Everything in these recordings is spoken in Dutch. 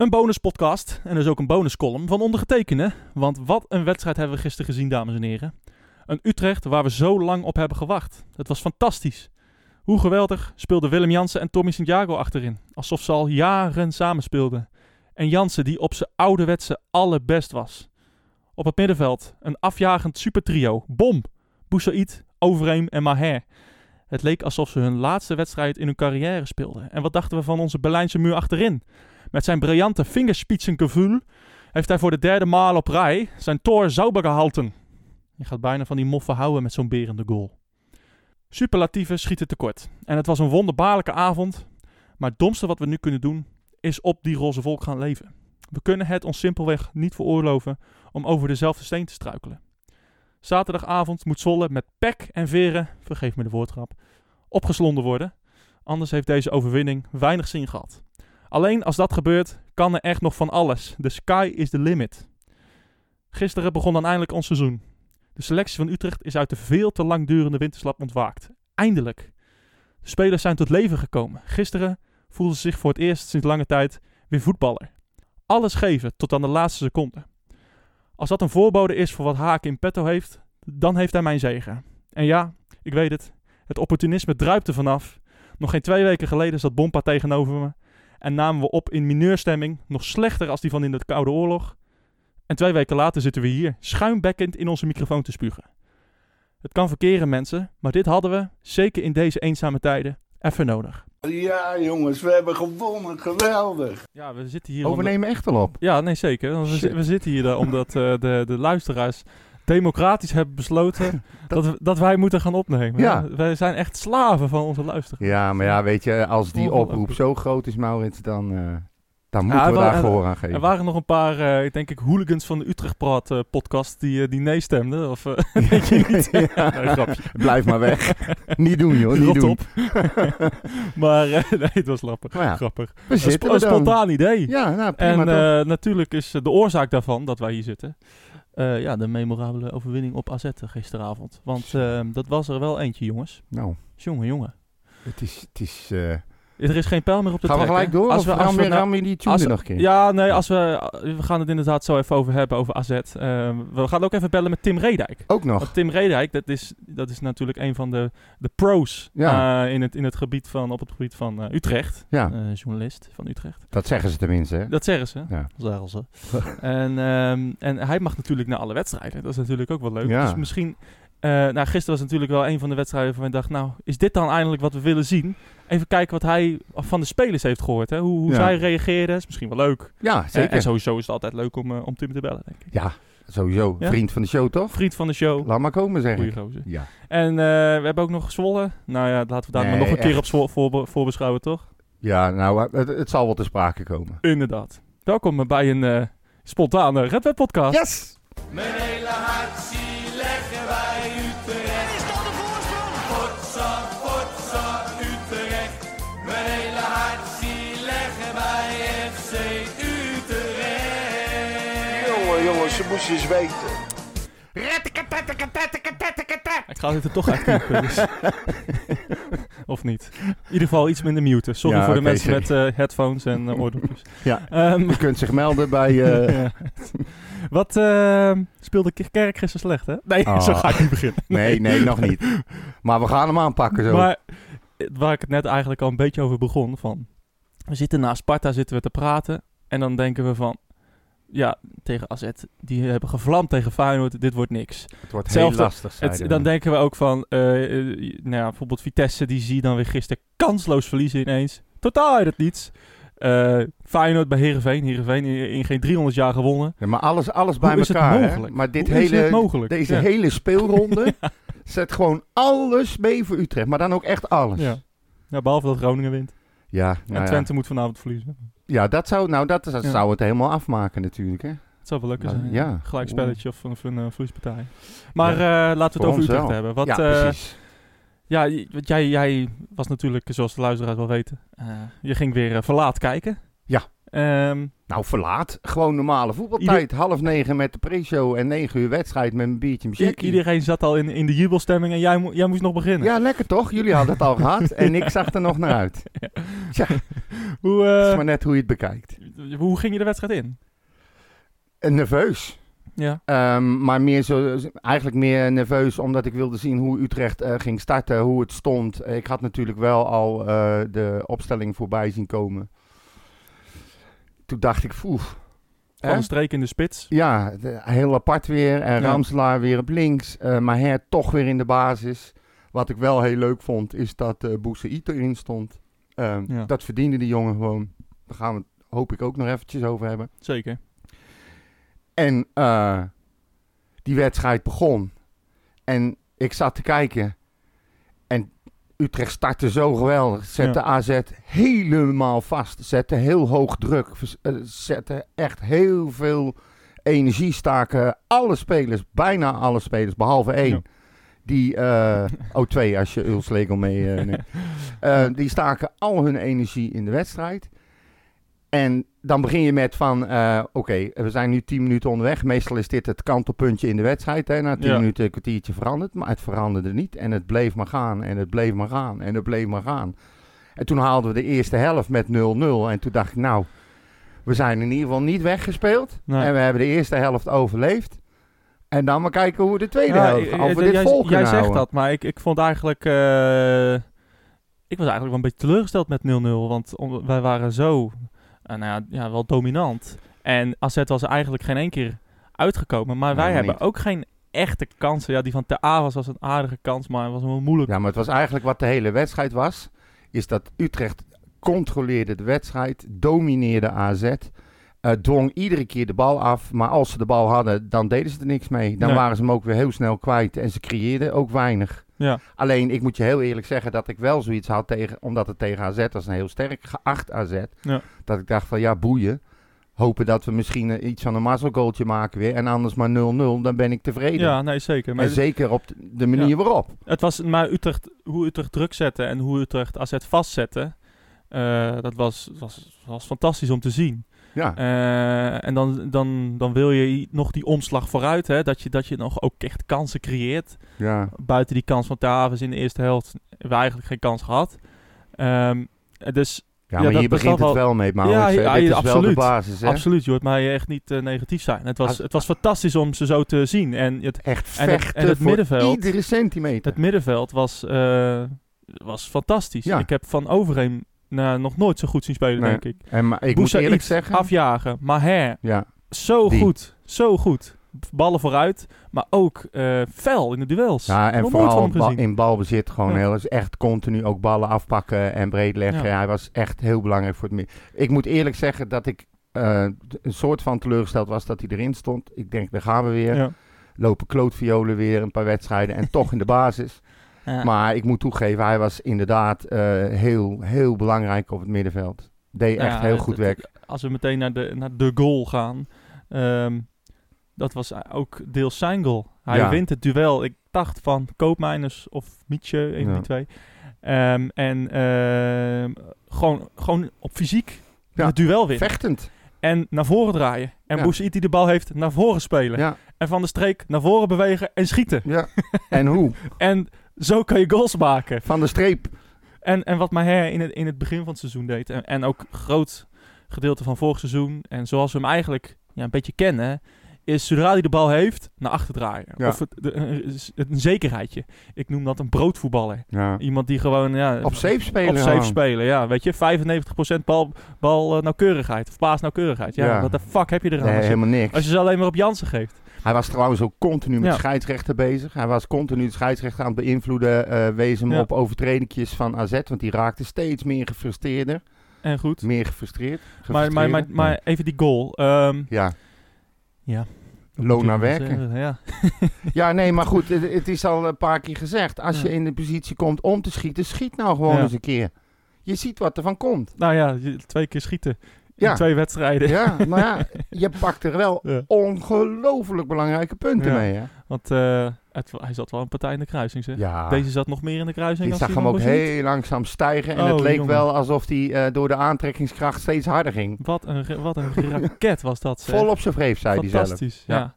Een bonuspodcast en dus ook een bonuscolumn van ondergetekende. Want wat een wedstrijd hebben we gisteren gezien, dames en heren. Een Utrecht waar we zo lang op hebben gewacht. Het was fantastisch. Hoe geweldig speelden Willem Jansen en Tommy Santiago achterin. Alsof ze al jaren samen speelden. En Jansen die op zijn ouderwetse allerbest was. Op het middenveld een afjagend supertrio. Bom, Boussaïd, Overeem en Maher. Het leek alsof ze hun laatste wedstrijd in hun carrière speelden. En wat dachten we van onze Berlijnse muur achterin? Met zijn briljante vingerspitsengevoel heeft hij voor de derde maal op rij zijn Tor Zauber gehalten. Je gaat bijna van die moffen houden met zo'n berende goal. Superlatieven schieten tekort. En het was een wonderbaarlijke avond. Maar het domste wat we nu kunnen doen, is op die roze volk gaan leven. We kunnen het ons simpelweg niet veroorloven om over dezelfde steen te struikelen. Zaterdagavond moet Zwolle met pek en veren, vergeef me de woordgrap, opgeslonden worden. Anders heeft deze overwinning weinig zin gehad. Alleen als dat gebeurt, kan er echt nog van alles. The sky is the limit. Gisteren begon dan eindelijk ons seizoen. De selectie van Utrecht is uit de veel te lang durende winterslap ontwaakt. Eindelijk. De spelers zijn tot leven gekomen. Gisteren voelden ze zich voor het eerst sinds lange tijd weer voetballer. Alles geven tot aan de laatste seconde. Als dat een voorbode is voor wat Haken in petto heeft, dan heeft hij mijn zegen. En ja, ik weet het, het opportunisme druipt er vanaf. Nog geen twee weken geleden zat Bompa tegenover me en namen we op in mineurstemming, nog slechter als die van in de Koude Oorlog. En twee weken later zitten we hier, schuimbekkend in onze microfoon te spugen. Het kan verkeren, mensen, maar dit hadden we, zeker in deze eenzame tijden, even nodig. Ja, jongens, we hebben gewonnen. Geweldig. Ja, we zitten hier. Oh, we omdat- nemen echt al op. Ja, nee, zeker. Want We, we zitten hier eh, omdat eh, de, de luisteraars democratisch hebben besloten dat, we- dat wij moeten gaan opnemen. Ja. Wij zijn echt slaven van onze luisteraars. Ja, maar ja, weet je, als die oproep zo groot is, Maurits, dan, eh, dan Ja, moeten we daar gehoor aan geven. Er waren nog een paar, eh, ik denk ik, hooligans van de Utrecht Praat eh, podcast die, die nee stemden. Of eh, weet je niet? Ja. Nee, grapje. Blijf maar weg. niet doen, joh. Niet Rot doen. op. maar eh, nee, het was grappig. Maar ja, grappig. we Een, een spontaan idee. Ja, nou, prima En eh, natuurlijk is de oorzaak daarvan dat wij hier zitten. Eh, ja, de memorabele overwinning op AZ gisteravond. Want eh, dat was er wel eentje, jongens. nou, Jongen, jongen. het is... Het is eh, Er is geen pijl meer op de gaan we trekken. gelijk door? Als we, als ram we nou- ram je die tune als- nog een keer? Ja, nee, als we, we gaan het inderdaad zo even over hebben, over AZ. Eh, we gaan ook even bellen met Tim Redijk. Ook nog. Want Tim Redijk, dat is, dat is natuurlijk een van de, de pros Ja. eh, in, het, in het gebied van, op het gebied van eh, Utrecht. Ja, Eh, journalist van Utrecht. dat zeggen ze tenminste, hè? Dat zeggen ze. Ja. Zeggen ze. en, ehm, en hij mag natuurlijk naar alle wedstrijden. Dat is natuurlijk ook wel leuk. Ja. Dus misschien... eh, nou, gisteren was natuurlijk wel een van de wedstrijden waarvan ik dacht... Nou, is dit dan eindelijk wat we willen zien? Even kijken wat hij van de spelers heeft gehoord. Hè? Hoe, hoe Ja. zij reageerden. Is misschien wel leuk. Ja, En, zeker. en sowieso is het altijd leuk om, eh, om Tim te bellen, denk ik. Ja, sowieso. Ja? Vriend van de show, toch? Vriend van de show. Laat maar komen, zeg Goeie ik. gozer. Ja. En eh, we hebben ook nog Zwolle. Nou ja, laten we daar Nee, maar nog een keer op voor, voorbeschouwen, toch? ja, nou, het, het zal wel te sprake komen. Inderdaad. Welkom bij een eh, spontane Red Web podcast. Yes! Mijn hele hart Eens weten. Ik ga dit er toch uitknippen. Dus. of niet. In ieder geval iets minder muten. Sorry Ja, voor de oké, mensen sorry. met eh, headphones en eh, oordopjes. Ja. Ehm, Je kunt zich melden bij... eh, ja. Wat eh, speelde K- Kerk gisteren slecht, hè? Nee, Oh. zo ga ik niet beginnen. Nee, nee, nog niet. Maar we gaan hem aanpakken zo. Maar eh, waar ik het net eigenlijk al een beetje over begon, van... We zitten na Sparta zitten we te praten en dan denken we van... Ja, tegen AZ, die hebben gevlamd tegen Feyenoord, dit wordt niks. het wordt hetzelfde- heel lastig, Het, dan denken we ook van, eh, eh, nou ja, bijvoorbeeld Vitesse, die zie je dan weer gisteren kansloos verliezen ineens. Totaal uit het niets. Eh Feyenoord bij Heerenveen. Heerenveen in, geen 300 jaar gewonnen. Ja, maar alles, alles bij Hoe is het elkaar. hè? Maar dit Hoe hele, het mogelijk? deze Ja. hele speelronde zet gewoon alles mee voor Utrecht. Maar dan ook echt alles. Ja. ja, behalve dat Groningen wint. Ja, en nou ja. Twente moet vanavond verliezen. Ja dat zou, nou, dat, dat Ja. zou het helemaal afmaken natuurlijk. Hè? Het zou wel leuk Nou, zijn. ja. Gelijk spelletje of, of een uh, verliespartij. Maar eh, laten we het Voor over Utrecht wel. hebben. Wat, ja, eh, precies. ja, want jij, jij was natuurlijk, zoals de luisteraars wel weten, eh, je ging weer eh, verlaat kijken. Ja. Ehm, Nou, verlaat. Gewoon normale voetbaltijd. Half negen met de pre-show en negen uur wedstrijd met een biertje muziek. iedereen zat al in, in de jubelstemming en jij, mo- jij moest nog beginnen. Ja, lekker toch? Jullie hadden het al gehad en ik zag er nog naar uit. Tja, Hoe, het is eh, maar net hoe je het bekijkt. hoe ging je de wedstrijd in? Eh, nerveus. Ja. Ehm, maar meer zo, eigenlijk meer nerveus omdat ik wilde zien hoe Utrecht eh, ging starten, hoe het stond. Ik had natuurlijk wel al eh, de opstelling voorbij zien komen. Toen dacht ik, oef. Van streek in de spits. Ja, de- heel apart weer. En Ja. Ramselaar weer op links. eh Maher toch weer in de basis. Wat ik wel heel leuk vond, is dat eh Boussaïd erin stond. Ehm, Ja. Dat verdiende die jongen gewoon. Daar gaan we het, hoop ik, ook nog eventjes over hebben. Zeker. En eh, die wedstrijd begon. En ik zat te kijken. En Utrecht startte zo geweldig. Zette Ja. AZ helemaal vast. Zette heel hoog druk. eh, Zette echt heel veel energie. Staken alle spelers, bijna alle spelers, behalve één. Ja. Die, eh oh twee als je Uls Legel mee eh, neemt. Die staken al hun energie in de wedstrijd. En dan begin je met van, eh, oké, we zijn nu 10 minuten onderweg. Meestal is dit het kantelpuntje in de wedstrijd. Hè? Na 10 Ja. minuten een kwartiertje veranderd. Maar het veranderde niet. En het bleef maar gaan. En het bleef maar gaan. En het bleef maar gaan. En toen haalden we de eerste helft met 0-0. En toen dacht ik, nou, we zijn in ieder geval niet weggespeeld. Nee. En we hebben de eerste helft overleefd. En dan maar kijken hoe we de tweede Ja, helft, of we dit jij, vol jij zegt houden. dat, maar ik, ik vond eigenlijk... eh, ik was eigenlijk wel een beetje teleurgesteld met 0-0. Want wij waren zo, nou ja, ja, wel dominant. En AZ was er eigenlijk geen één keer uitgekomen. Maar wij hebben ook geen echte kansen. Ja, die van Ter Avers was een aardige kans, maar het was wel moeilijk. Ja, maar het was eigenlijk wat de hele wedstrijd was. Is dat Utrecht controleerde de wedstrijd, domineerde AZ. eh, dwong iedere keer de bal af. Maar als ze de bal hadden, dan deden ze er niks mee. Dan Nee. waren ze hem ook weer heel snel kwijt. En ze creëerden ook weinig. Ja. Alleen, ik moet je heel eerlijk zeggen dat ik wel zoiets had tegen... Omdat het tegen AZ was, een heel sterk geacht AZ. Ja. Dat ik dacht van, ja, boeien. Hopen dat we misschien eh, iets van een mazzelgoaltje maken weer. En anders maar 0-0, dan ben ik tevreden. Ja, nee, zeker. Maar en zeker op de- manier Ja. waarop. Het was maar Utrecht, hoe Utrecht druk zette en hoe Utrecht AZ vastzette. eh, dat was, was, was fantastisch om te zien. Ja. Eh, en dan, dan, dan wil je nog die omslag vooruit. Hè, dat, je, dat je nog ook echt kansen creëert. ja. Buiten die kans van Tavens in de eerste helft hebben we eigenlijk geen kans gehad. Ehm, dus Ja, maar hier begint het wel- mee, Maurits. Ja, ja, Dit is wel de absoluut. basis, hè? absoluut, je hoort mij echt niet eh, negatief zijn. Het was, Als- het was fantastisch om ze zo te zien. En het, Echt En het- vechten en het voor middenveld- iedere centimeter. het middenveld was, eh, was fantastisch. Ik heb van Overheem nou, nog nooit zo goed zien spelen, Nee. denk ik. En maar ik moet eerlijk zeggen... Afjagen, Maher, Ja, zo Die. goed. Zo goed. Ballen vooruit, maar ook eh fel in de duels. ja, en vooral ba- in balbezit gewoon Ja. heel... is echt continu ook ballen afpakken en breed leggen. Ja. Hij was echt heel belangrijk voor het midden. Ik moet eerlijk zeggen dat ik eh, een soort van teleurgesteld was dat hij erin stond. Ik denk, daar gaan we weer. Lopen klootviolen weer een paar wedstrijden en toch in de basis. Ja. Maar ik moet toegeven, hij was inderdaad eh, heel, heel belangrijk op het middenveld. Deed Nou echt ja, heel goed het- werk. Als we meteen naar de, naar de goal gaan. ehm, dat was ook deels zijn goal. Hij Ja. wint het duel. Ik dacht van Koopmeiners of Mietje, een van die twee. Ehm, en ehm, gewoon, gewoon op fysiek het duel winnen. Vechtend. En naar voren draaien. En Ja. Die de bal heeft, naar voren spelen. Ja, En van de streek naar voren bewegen en schieten. ja. en hoe? En zo kan je goals maken. Van de streep. En, en wat Maher in het, in het begin van het seizoen deed. En, en ook groot gedeelte van vorig seizoen. En zoals we hem eigenlijk ja, een beetje kennen. Is zodra hij de bal heeft, naar achter draaien. Ja. Of het, de- een, een zekerheidje. Ik noem dat een broodvoetballer. Ja. Iemand die gewoon ja, Op safe spelen. op safe spelen. Ja, weet je, 95% bal, bal eh, nauwkeurigheid. Of paasnauwkeurigheid. Ja, wat de fuck heb je eraan? Nee, als, je, helemaal niks. als je ze alleen maar op Jansen geeft. Hij was trouwens ook continu met Ja. scheidsrechter bezig. Hij was continu de scheidsrechter aan het beïnvloeden. eh wees hem Ja. op overtredingjes van AZ. Want die raakte steeds meer gefrustreerder. En goed. Meer gefrustreerd. Maar, maar, maar, maar even die goal. Ehm, Ja. Ja. Loon naar werken. Ja. Ja, nee, maar goed. Het, het is al een paar keer gezegd. Als Ja. je in de positie komt om te schieten, schiet nou gewoon eens een keer. Je ziet wat er van komt. Nou ja, twee keer schieten. In twee wedstrijden. Ja, maar ja, je pakt er wel Ja. ongelooflijk belangrijke punten Ja. mee, hè? Want eh, het, hij zat wel een partij in de kruising, zeg. Ja. Deze zat nog meer in de kruising als zag die hem ook heel langzaam stijgen. En Oh, het leek jongen. wel alsof hij eh, door de aantrekkingskracht steeds harder ging. Wat een, wat een raket was dat, zeg. Vol op zijn vreef, zei hij zelf. Fantastisch, Ja.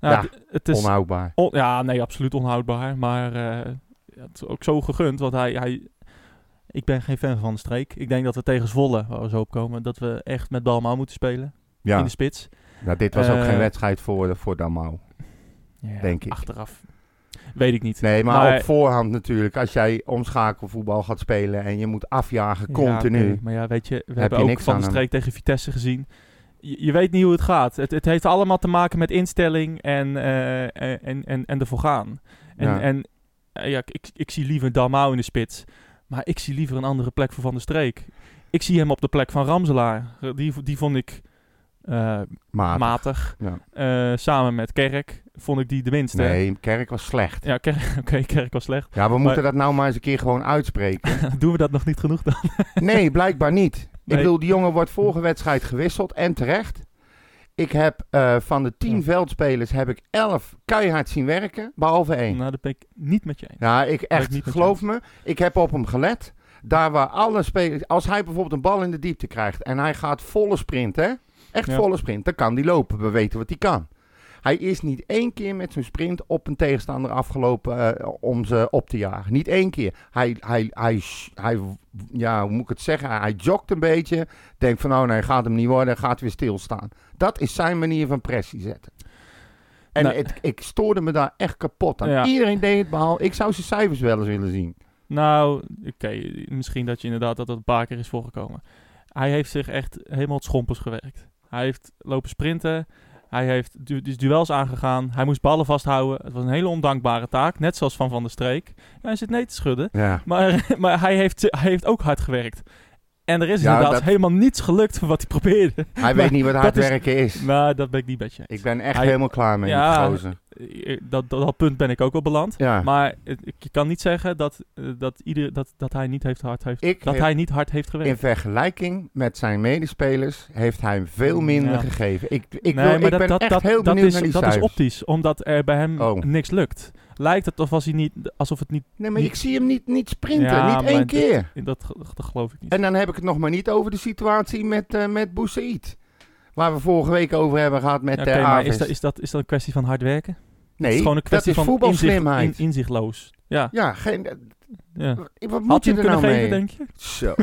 Nou, het is, Onhoudbaar. on- ja, nee, absoluut onhoudbaar. Maar eh, het is ook zo gegund, want hij, hij, Ik ben geen fan van de streek. Ik denk dat we tegen Zwolle, waar we zo op komen, dat we echt met Dalmau moeten spelen in Ja, de spits. nou, dit was ook Eh, geen wedstrijd voor, voor Damau. Ja, Denk ik. Achteraf. Weet ik niet. Nee, maar, Maar- op voorhand natuurlijk. Als jij omschakelvoetbal gaat spelen en je moet afjagen Ja, continu. Maar ja, weet je, we je hebben ook niks van de hem. streek tegen Vitesse gezien. Je, je weet niet hoe het gaat. Het, het heeft allemaal te maken met instelling en, eh, en, en, en ervoor gaan. En, Ja. en eh, ja, ik, ik zie liever Dalmau in de spits. Maar ik zie liever een andere plek voor Van der Streek. Ik zie hem op de plek van Ramselaar. Die, die vond ik eh, Matig. matig. Ja. Eh, samen met Kerk vond ik die de minste. Nee, Kerk was slecht. Ja, Kerk, oké, Kerk was slecht. Ja, we moeten dat nou maar eens een keer gewoon uitspreken. Doen we dat nog niet genoeg dan? Nee, blijkbaar niet. Nee. Ik bedoel, die jongen wordt vorige wedstrijd gewisseld en terecht. Ik heb eh, van de tien Ja. veldspelers heb ik elf keihard zien werken, behalve één. Nou, dat ben ik niet met je eens. Ja, ik ik echt, niet met geloof me, ik heb op hem gelet. Daar waar alle spelers, als hij bijvoorbeeld een bal in de diepte krijgt en hij gaat volle sprint, hè? Echt Ja. volle sprint, dan kan die lopen. We weten wat hij kan. Hij is niet één keer met zijn sprint op een tegenstander afgelopen eh, om ze op te jagen. Niet één keer. Hij, hij, hij, hij, ja, hoe moet ik het zeggen? Hij jogt een beetje. Denkt van, oh nee, gaat hem niet worden. Gaat weer stilstaan. Dat is zijn manier van pressie zetten. En Nou- het, ik stoorde me daar echt kapot aan. Ja. Iedereen deed het behalve. Ik zou zijn cijfers wel eens willen zien. Nou, oké, misschien dat je inderdaad dat dat een paar keer is voorgekomen. Hij heeft zich echt helemaal het schompers gewerkt. Hij heeft lopen sprinten. Hij heeft du dus duels aangegaan. Hij moest ballen vasthouden. Het was een hele ondankbare taak. Net zoals van Van der Streek. Hij zit nee te schudden. Ja. Maar, maar hij, heeft, hij heeft ook hard gewerkt. En er is Ja, inderdaad dat- helemaal niets gelukt van wat hij probeerde. Hij weet niet wat hard is- werken is. Maar dat ben ik niet met je eens. Ik ben echt Hij- helemaal klaar mee Ja, gozer. Eh, Dat, dat, dat punt ben ik ook wel beland. Ja. Maar ik- je kan niet zeggen dat, eh, dat, ieder, dat, dat hij niet hard heeft, heeft, Ik dat heb- hij niet hard heeft gewerkt. In vergelijking met zijn medespelers heeft hij veel minder Ja. gegeven. Ik, ik, Nee, wil, ik dat, ben dat, echt dat, heel benieuwd is, naar die dat is optisch, omdat er bij hem Oh. niks lukt. Lijkt het of hij niet, alsof het niet, Nee, maar niet- ik zie hem niet, niet sprinten. Ja, niet één keer. dat, dat geloof ik niet. En dan heb ik het nog maar niet over de situatie met, eh met Boussaïd. Waar we vorige week over hebben gehad met Ja, maar Aves. is dat, is, dat, is dat een kwestie van hard werken? nee, het is gewoon een dat kwestie is van inzicht, in, inzichtloos. Ja, Ja, geen, ja. wat Had moet je je hem er kunnen nou geven, mee? denk je? Zo.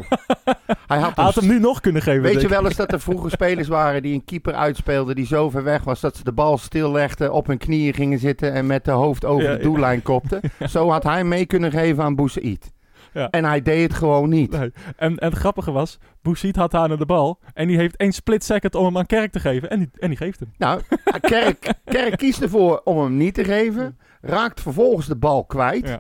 Hij had had hem nu nog kunnen geven, Weet je wel eens dat er vroeger spelers waren die een keeper uitspeelden die zo ver weg was dat ze de bal stillegden, op hun knieën gingen zitten en met de hoofd over Ja, de ja. doellijn kopten? Zo had hij mee kunnen geven aan Boussaïd. Ja. En hij deed het gewoon niet. Nee. En, en het grappige was, Bouzid had aan de bal en die heeft één split second om hem aan Kerk te geven en die, en die geeft hem. Nou, Kerk, Kerk kiest ervoor om hem niet te geven, raakt vervolgens de bal kwijt. Ja.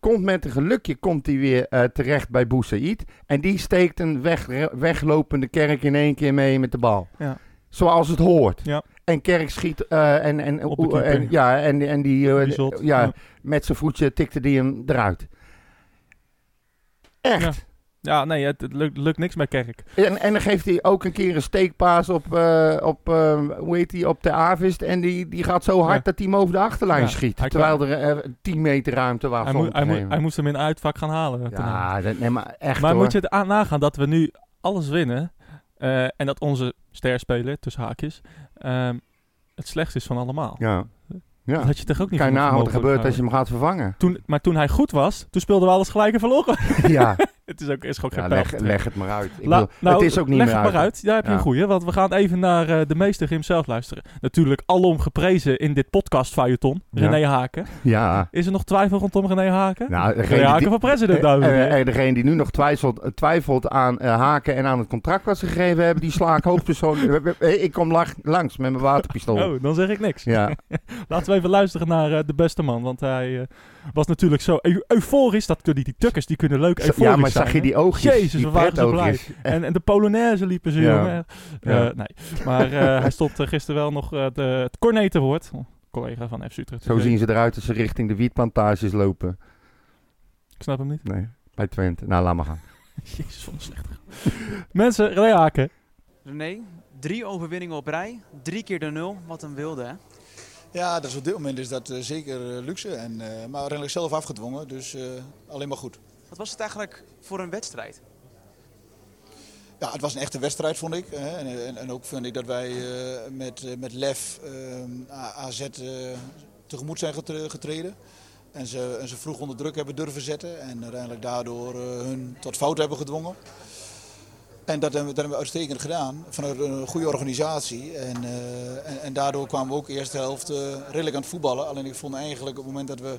Komt met een gelukje komt hij weer eh, terecht bij Boussaïd. En die steekt een weg, weglopende Kerk in één keer mee met de bal. Ja. Zoals het hoort. Ja. En Kerk schiet eh, en, en, keeper. en, ja, en, en die, eh, Die zot, ja, ja. met zijn voetje tikte die hem eruit. Echt. Ja, nee, het, het lukt, lukt niks met Kerk. En, en dan geeft hij ook een keer een steekpaas op, eh, op eh, hoe heet die, op de Avist. En die, die gaat zo hard Ja. dat hij hem over de achterlijn Ja, schiet. Terwijl er eh, 10 meter ruimte was. Hij, moet, hij, moet, hij moest hem in uitvak gaan halen. ja, dat, nee, maar echt maar hoor. moet je het aan nagaan dat we nu alles winnen eh, en dat onze sterspeler, tussen haakjes, ehm, het slechtste is van allemaal. Ja. ja. Dat had je toch ook niet voor nagaan wat er gebeurt als je hem gaat vervangen. Toen, maar toen hij goed was, toen speelden we alles gelijk en verloren. ja, het is ook, is ja pijl leg, leg het maar uit. Ik La- bedoel, nou, het is ook niet leg meer het uit. maar uit. Daar heb je Ja. een goeie. Want we gaan even naar eh, de meester hemzelf luisteren. Natuurlijk alom geprezen in dit podcast. Ja. René Haken. Ja. Is er nog twijfel rondom René Haken? Nou, René Haken van president, eh, eh, degene die nu nog twijfelt, twijfelt aan haken en aan het contract wat ze gegeven hebben, die sla ik hoofdpersoon. Ik kom langs met mijn waterpistool. Oh, dan zeg ik niks. Ja, Laten we even luisteren naar de beste man. Want hij was natuurlijk zo eu- euforisch. Dat, die, die tukkers die kunnen leuk euforisch zag je die oogjes? Jezus, die we waren zo pretoogjes. En, en de Polonaise liepen ze, Ja. jongen. Eh, nee, maar eh, hij stond eh, gisteren wel nog eh, de, het cornet te woord. Collega van FC Utrecht. Zo TV. zien ze eruit als ze richting de wietplantages lopen. Ik snap hem niet. Nee, bij Twente. Nou, laat maar gaan. Jezus, van een. Mensen, René Haken. René, drie overwinningen op rij, drie keer de nul. Wat een wilde, hè? Ja, dat is op dit moment is dat eh, zeker luxe. En, eh, maar uiteindelijk zelf afgedwongen, dus eh, alleen maar goed. Wat was het eigenlijk voor een wedstrijd? Ja, het was een echte wedstrijd, vond ik. En, en, en ook vind ik dat wij eh, met, eh, met lef eh, A- AZ eh, tegemoet zijn getre- getreden. En ze, en ze vroeg onder druk hebben durven zetten. En uiteindelijk daardoor eh, hun tot fout hebben gedwongen. En dat hebben, we- dat hebben we uitstekend gedaan. Vanuit een goede organisatie. En, eh, en, daardoor kwamen we ook de eerste helft eh, redelijk aan het voetballen. Alleen ik vond eigenlijk op het moment dat we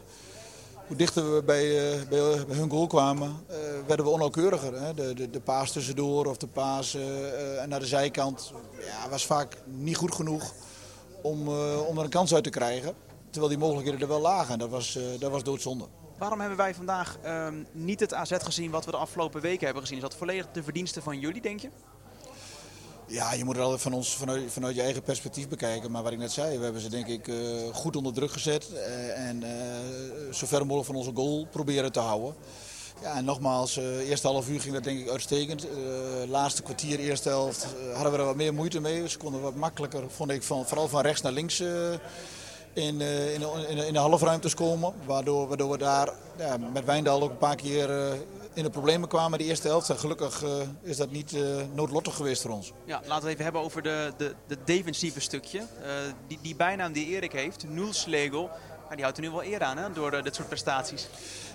hoe dichter we bij, eh, bij, bij hun goal kwamen, eh, werden we onnauwkeuriger. Hè? De, de, de paas tussendoor of de paas eh, eh, naar de zijkant ja, was vaak niet goed genoeg om, eh, om er een kans uit te krijgen. Terwijl die mogelijkheden er wel lagen en dat was, eh, dat was doodzonde. Waarom hebben wij vandaag ehm, niet het AZ gezien wat we de afgelopen weken hebben gezien? Is dat volledig de verdienste van jullie, denk je? Ja, je moet het altijd van ons, vanuit, vanuit je eigen perspectief bekijken. Maar wat ik net zei, we hebben ze denk ik eh, goed onder druk gezet. eh, en eh zo ver mogelijk van onze goal proberen te houden. Ja, en nogmaals, eh eerste half uur ging dat denk ik uitstekend. Eh laatste kwartier, eerste helft, hadden we er wat meer moeite mee. Ze konden wat makkelijker, vond ik, van, vooral van rechts naar links in, in, de- in, de- halfruimtes komen. Waardoor, waardoor we daar ja, met Wijndal ook een paar keer in de problemen kwamen de eerste helft. En gelukkig eh, is dat niet eh, noodlottig geweest voor ons. Ja, laten we het even hebben over de, de, de defensieve stukje. Eh, die, die bijnaam die Erik heeft, Nulslegel, ja, die houdt er nu wel eer aan hè, door dit soort prestaties.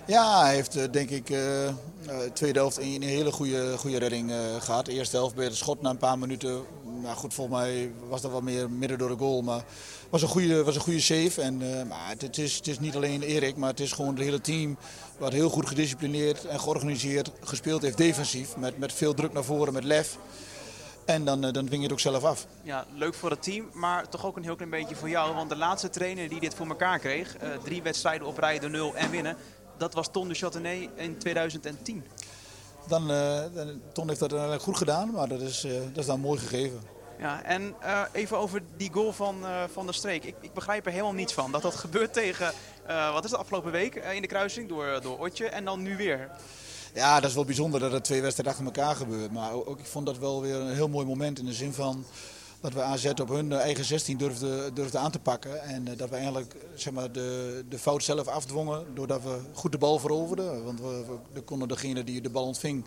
Ja, hij heeft denk ik eh, tweede helft een, een hele goede, goede redding eh, gehad. De eerste helft bij het schot na een paar minuten. Nou goed, volgens mij was dat wat meer midden door de goal. Maar was een goede, was een goede save. En, maar het, het is, het is niet alleen Erik, maar het is gewoon het hele team. Wat heel goed gedisciplineerd en georganiseerd gespeeld heeft defensief. Met, met veel druk naar voren, met lef. En dan, eh, dan dwing je het ook zelf af. Ja, leuk voor het team, maar toch ook een heel klein beetje voor jou. Want de laatste trainer die dit voor elkaar kreeg, eh, drie wedstrijden op rij de nul en winnen, dat was Ton de Châtenay in 2010. Dan, eh, dan, Ton heeft dat uiteindelijk goed gedaan, maar dat is, eh, dat is dan mooi gegeven. Ja, en eh, even over die goal van, eh, van de streek. Ik, ik begrijp er helemaal niets van. Dat dat gebeurt tegen, eh, wat is het, afgelopen week in de kruising door, door Otje en dan nu weer. Ja, dat is wel bijzonder dat het twee wedstrijden achter elkaar gebeurt. Maar ook, ik vond dat wel weer een heel mooi moment in de zin van dat we AZ op hun eigen 16 durfden, durfden aan te pakken. En dat we eigenlijk zeg maar, de, de fout zelf afdwongen doordat we goed de bal veroverden. Want we, we konden degene die de bal ontving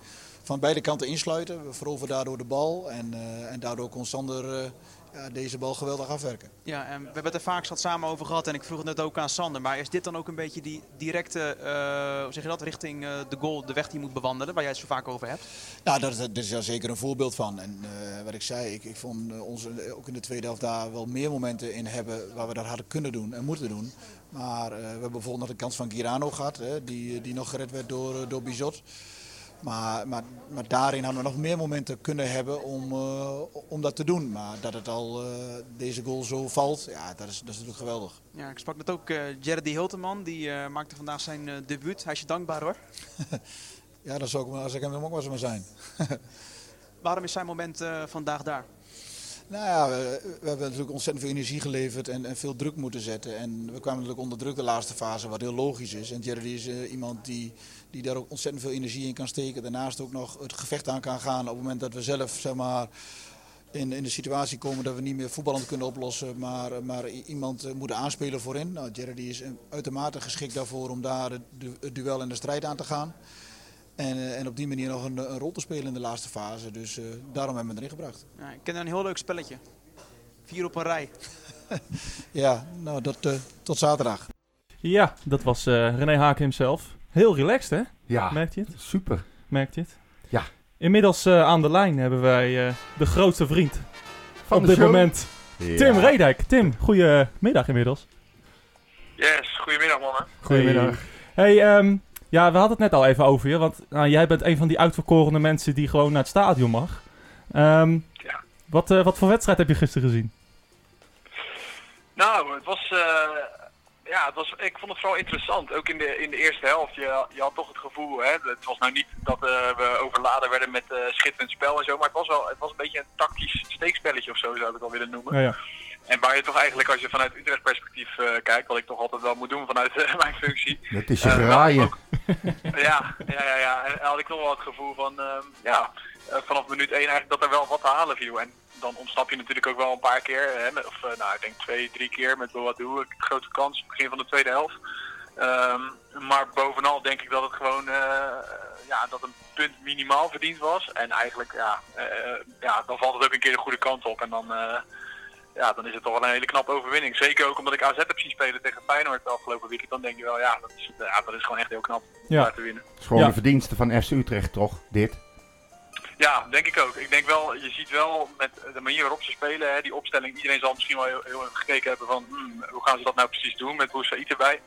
van beide kanten insluiten. We veroverden daardoor de bal en, eh, en daardoor kon Sander eh, ja, deze bal geweldig afwerken. Ja, en we hebben het er vaak zat samen over gehad en ik vroeg het net ook aan Sander. Maar is dit dan ook een beetje die directe, eh, hoe zeg je dat, richting de goal, de weg die je moet bewandelen, waar jij het zo vaak over hebt? Nou, dat is, dat is daar zeker een voorbeeld van. En wat ik zei, ik, ik vond ons ook in de tweede helft daar wel meer momenten in hebben waar we dat hadden kunnen doen en moeten doen. Maar we hebben bijvoorbeeld nog de kans van Girano gehad, hè, die, die nog gered werd door, door Bizot. Maar, maar, maar daarin hadden we nog meer momenten kunnen hebben om, eh, om dat te doen. Maar dat het al eh, deze goal zo valt, ja, dat is, dat is natuurlijk geweldig. Ja, ik sprak net ook uh, Jerry Hilteman, die eh, maakte vandaag zijn eh, debuut. Hij is je dankbaar hoor. Ja, dat zou ik, als ik hem ook wel eens maar zijn. Waarom is zijn moment eh, vandaag daar? Nou ja, we, we hebben natuurlijk ontzettend veel energie geleverd en, en veel druk moeten zetten. En we kwamen natuurlijk onder druk de laatste fase, wat heel logisch is. En Jerry is eh, iemand die, die daar ook ontzettend veel energie in kan steken. Daarnaast ook nog het gevecht aan kan gaan op het moment dat we zelf zeg maar, in, in de situatie komen dat we niet meer voetballend kunnen oplossen, maar, maar iemand eh, moeten aanspelen voorin. Nou, Jerry is uitermate geschikt daarvoor om daar het, du- het duel en de strijd aan te gaan. En, eh, en op die manier nog een, een rol te spelen in de laatste fase. Dus eh, daarom hebben we hem erin gebracht. Ja, ik ken een heel leuk spelletje. Vier op een rij. Ja, nou dat tot zaterdag. Ja, dat was eh René Haken hemzelf. Heel relaxed, hè? Ja, Merkt je het? super. Merkt je het? Ja. Inmiddels eh, aan de lijn hebben wij eh, de grootste vriend Van op dit show. moment. Tim Redijk. Tim, goedemiddag inmiddels. Yes, goedemiddag mannen. Goedemiddag. Hey, ehm, ja, we hadden het net al even over je, want nou, jij bent een van die uitverkorene mensen die gewoon naar het stadion mag. Ehm, Ja. wat, eh, wat voor wedstrijd heb je gisteren gezien? Nou, het was, eh, ja, het was, ik vond het vooral interessant. Ook in de, in de eerste helft. Je, je had toch het gevoel, hè, het was nou niet dat eh, we overladen werden met eh, schitterend spel en zo. Maar het was wel het was een beetje een tactisch steekspelletje of zo, zou ik het wel willen noemen. Nou ja. En waar je toch eigenlijk, als je vanuit Utrecht perspectief eh, kijkt, wat ik toch altijd wel moet doen vanuit mijn functie. Dat is je graaien. ook- ja, ja, ja, ja. En had ik toch wel het gevoel van, ehm, ja, vanaf minuut 1 eigenlijk dat er wel wat te halen viel. En dan ontsnap je natuurlijk ook wel een paar keer, hè, met- of eh, nou, ik denk twee, drie keer met Boadu, grote kans, begin van de tweede helft. Ehm, maar bovenal denk ik dat het gewoon, eh, ja, dat een punt minimaal verdiend was. En eigenlijk, ja, eh, ja, dan valt het ook een keer de goede kant op. En dan, eh, ja, dan is het toch wel een hele knappe overwinning. Zeker ook omdat ik AZ heb zien spelen tegen Feyenoord de afgelopen weekend. Dan denk je wel, ja, dat is, ja, dat is gewoon echt heel knap om Ja. daar te winnen. Het is gewoon Ja. de verdienste van FC Utrecht, toch? Dit. Ja, denk ik ook. Ik denk wel, je ziet wel met de manier waarop ze spelen, hè, die opstelling. Iedereen zal misschien wel heel, heel even gekeken hebben van hmm, hoe gaan ze dat nou precies doen met Boussaïd erbij.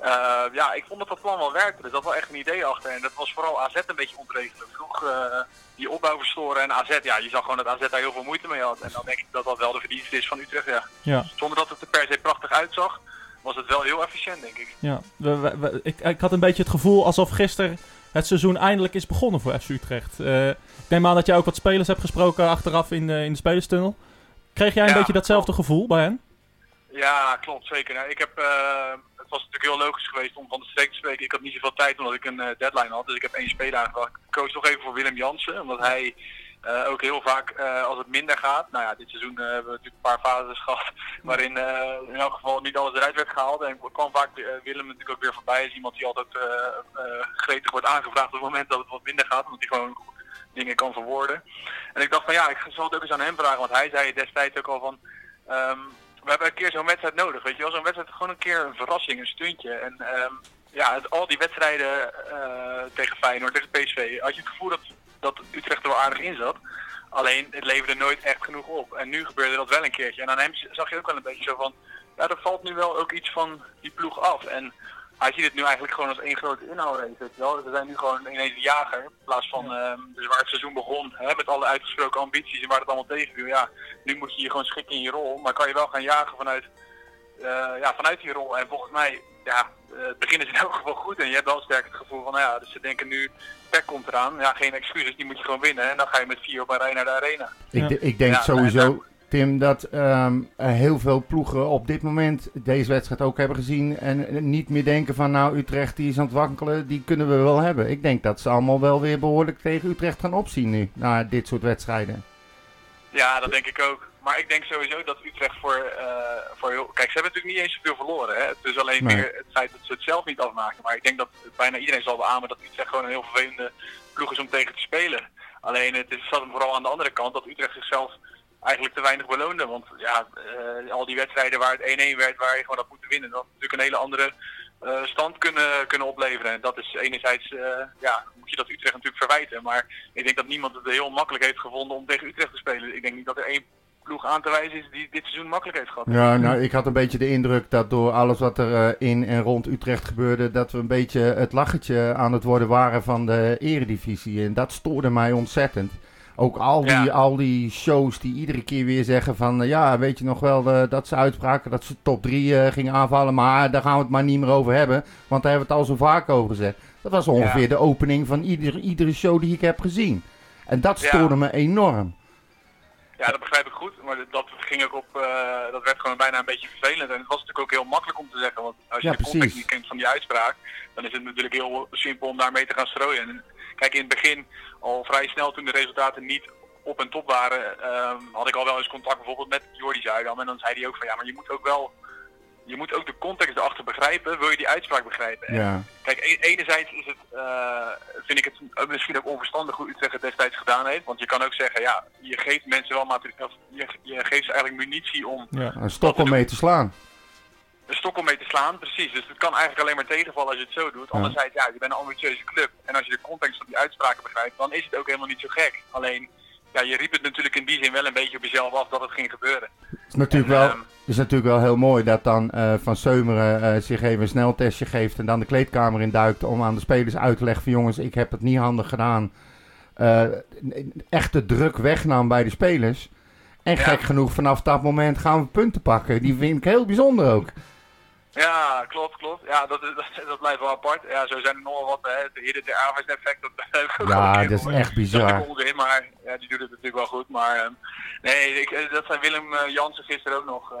Eh, ja, ik vond dat dat plan wel werkte. Er zat wel echt een idee achter. En dat was vooral AZ een beetje ontregelen. Vroeg eh, die opbouw verstoren en AZ, ja, je zag gewoon dat AZ daar heel veel moeite mee had. En dan denk ik dat dat wel de verdienste is van Utrecht, ja. Ja. Zonder dat het er per se prachtig uitzag, was het wel heel efficiënt, denk ik. Ja, we, we- we- ik, ik had een beetje het gevoel alsof gisteren het seizoen eindelijk is begonnen voor FC Utrecht. Eh, neem aan dat jij ook wat spelers hebt gesproken achteraf in, de in de spelerstunnel. Kreeg jij een Ja, beetje datzelfde gevoel bij hen? Ja, klopt, zeker. Nou, ik heb, eh, het was natuurlijk heel logisch geweest om van de streek te spreken. Ik had niet zoveel tijd omdat ik een eh, deadline had. Dus ik heb één speler aangevraagd. Ik koos toch even voor Willem Jansen. Omdat hij eh, ook heel vaak, als het minder gaat... Nou ja, dit seizoen hebben we natuurlijk een paar fases gehad... waarin in elk geval niet alles eruit werd gehaald. En er kwam vaak Willem natuurlijk ook weer voorbij. Is iemand die altijd gretig wordt aangevraagd op het moment dat het wat minder gaat. Omdat hij gewoon dingen kan verwoorden. En ik dacht van ja, ik zal het ook eens aan hem vragen. Want hij zei destijds ook al van... ehm, we hebben een keer zo'n wedstrijd nodig, weet je wel. Zo'n wedstrijd gewoon een keer een verrassing, een stuntje. En ehm, ja, al die wedstrijden eh, tegen Feyenoord, tegen PSV, had je het gevoel dat, dat Utrecht er wel aardig in zat. Alleen, het leverde nooit echt genoeg op. En nu gebeurde dat wel een keertje. En aan hem zag je ook wel een beetje zo van, ja, er valt nu wel ook iets van die ploeg af. En hij ziet het nu eigenlijk gewoon als één grote inhoudrace, weet je wel. We zijn nu gewoon ineens een jager, in plaats van ehm, dus waar het seizoen begon, hè, met alle uitgesproken ambities en waar het allemaal tegen viel. Ja, nu moet je je gewoon schikken in je rol, maar kan je wel gaan jagen vanuit, eh, ja, vanuit die rol. En volgens mij, ja, eh, het begin is in elk geval goed en je hebt wel sterk het gevoel van, nou ja, dus ze denken nu, Pek komt eraan. Ja, geen excuses, die moet je gewoon winnen en dan ga je met vier op een rij naar de arena. Ik, Ja. de- ik denk Ja, sowieso, Tim, dat ehm, heel veel ploegen op dit moment deze wedstrijd ook hebben gezien. En eh, niet meer denken van, nou, Utrecht die is aan het wankelen, die kunnen we wel hebben. Ik denk dat ze allemaal wel weer behoorlijk tegen Utrecht gaan opzien nu, na dit soort wedstrijden. Ja, dat denk ik ook. Maar ik denk sowieso dat Utrecht voor, eh, voor heel... Kijk, ze hebben natuurlijk niet eens zoveel verloren. Hè? Het is alleen Nee. meer het feit dat ze het zelf niet afmaken. Maar ik denk dat bijna iedereen zal beamen dat Utrecht gewoon een heel vervelende ploeg is om tegen te spelen. Alleen het is, zat hem vooral aan de andere kant dat Utrecht zichzelf eigenlijk te weinig beloonde. Want ja, eh, al die wedstrijden waar het 1-1 werd, waar je gewoon had moeten winnen, dat had natuurlijk een hele andere eh, stand kunnen, kunnen opleveren. En dat is enerzijds, eh, ja, moet je dat Utrecht natuurlijk verwijten. Maar ik denk dat niemand het heel makkelijk heeft gevonden om tegen Utrecht te spelen. Ik denk niet dat er één ploeg aan te wijzen is die dit seizoen makkelijk heeft gehad. Ja, nou, ik had een beetje de indruk dat door alles wat er in en rond Utrecht gebeurde, dat we een beetje het lachertje aan het worden waren van de eredivisie. En dat stoorde mij ontzettend. Ook al die, Ja. al die shows die iedere keer weer zeggen van, eh, ja, weet je nog wel eh, dat ze uitspraken dat ze top 3 gingen aanvallen, maar daar gaan we het maar niet meer over hebben, want daar hebben we het al zo vaak over gezegd. Dat was ongeveer Ja. de opening van iedere, iedere show die ik heb gezien. En dat Ja. stoorde me enorm. Ja, dat begrijp ik goed. Maar dat ging ook op, eh, dat werd gewoon bijna een beetje vervelend. En het was natuurlijk ook heel makkelijk om te zeggen. Want als je Ja, de context niet kent van die uitspraak, dan is het natuurlijk heel simpel om daarmee te gaan strooien. En kijk, in het begin, al vrij snel toen de resultaten niet op en top waren, ehm, had ik al wel eens contact bijvoorbeeld met Jordi Zuidam. En dan zei hij ook van ja, maar je moet ook wel, je moet ook de context erachter begrijpen, wil je die uitspraak begrijpen. Ja. Kijk, e- enerzijds is het, eh, vind ik het misschien ook onverstandig hoe Utrecht het destijds gedaan heeft. Want je kan ook zeggen, ja, je geeft mensen wel materiaal, je, je geeft ze eigenlijk munitie om Ja. Een stok om mee te slaan. Een stok om mee te slaan. Precies, dus het kan eigenlijk alleen maar tegenvallen als je het zo doet. Anderzijds, ja, je bent een ambitieuze club. En als je de context van die uitspraken begrijpt, dan is het ook helemaal niet zo gek. Alleen, ja, je riep het natuurlijk in die zin wel een beetje op jezelf af dat het ging gebeuren. Het is natuurlijk, En, wel, ehm, is natuurlijk wel heel mooi dat dan eh, Van Seumeren eh, zich even een sneltestje geeft en dan de kleedkamer in duikt om aan de spelers uit te leggen van jongens, ik heb het niet handig gedaan. Eh, echt de druk wegnam bij de spelers. En Ja. gek genoeg, vanaf dat moment gaan we punten pakken. Die vind ik heel bijzonder ook. Ja, klopt, klopt. Ja, dat, is, dat, dat blijft wel apart. Ja, zo zijn er nog wel wat. Hè. Het hidden ter effect, dat heb ik Ja, dat is echt bizar. Dat is onzin, maar ja, die doet het natuurlijk wel goed. Maar ehm, nee, ik, eh, dat zei Willem eh, Jansen gisteren ook nog. eh,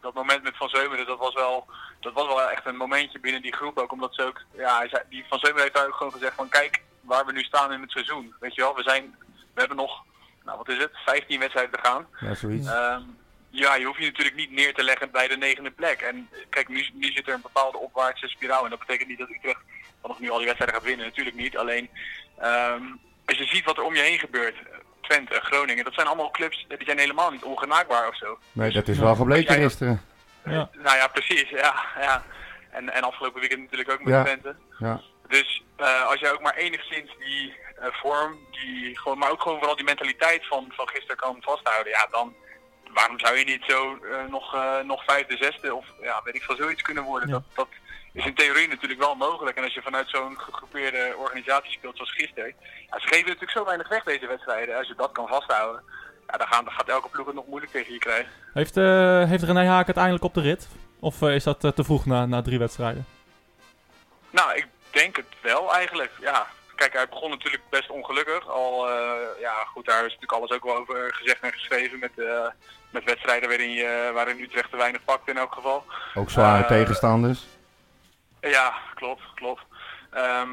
dat moment met Van Zeumeren, dat was wel, dat was wel echt een momentje binnen die groep ook. Omdat ze ook, ja, hij zei, die Van Zeumeren heeft daar ook gewoon gezegd van kijk waar we nu staan in het seizoen. Weet je wel, we zijn, we hebben nog, nou wat is het, 15 wedstrijden te gaan. Ja, zoiets. Ehm, ja, je hoeft je natuurlijk niet neer te leggen bij de negende plek. En eh, kijk, nu, nu zit er een bepaalde opwaartse spiraal. En dat betekent niet dat Utrecht vanaf nu al die wedstrijden gaat winnen. Natuurlijk niet. Alleen, ehm, als je ziet wat er om je heen gebeurt. Twente, Groningen. Dat zijn allemaal clubs die zijn helemaal niet ongenaakbaar of zo. Nee, dat is wel gebleken Ja. gisteren. Ja. Nou ja, precies. Ja, ja. En, en afgelopen weekend natuurlijk ook met Ja. Twente. Ja. Dus eh, als jij ook maar enigszins die eh, vorm, die, gewoon, maar ook gewoon vooral die mentaliteit van, van gisteren kan vasthouden, ja, dan waarom zou je niet zo eh, nog, eh, nog vijfde, zesde of ja, weet ik veel, zoiets kunnen worden? Ja. Dat, dat is in theorie natuurlijk wel mogelijk. En als je vanuit zo'n gegroepeerde organisatie speelt zoals gisteren, ja, ze geven natuurlijk zo weinig weg deze wedstrijden. Als je dat kan vasthouden, ja, dan, gaan, dan gaat elke ploeg het nog moeilijk tegen je krijgen. Heeft, eh, heeft René Haak uiteindelijk op de rit? Of is dat te vroeg na, na drie wedstrijden? Nou, ik denk het wel eigenlijk. Ja, kijk, hij begon natuurlijk best ongelukkig. Al, eh, ja, goed, daar is natuurlijk alles ook wel over gezegd en geschreven met, eh, met wedstrijden waarin, je, waarin Utrecht te weinig pakt in elk geval. Ook zware Eh, tegenstanders. Ja, klopt, klopt. Ehm,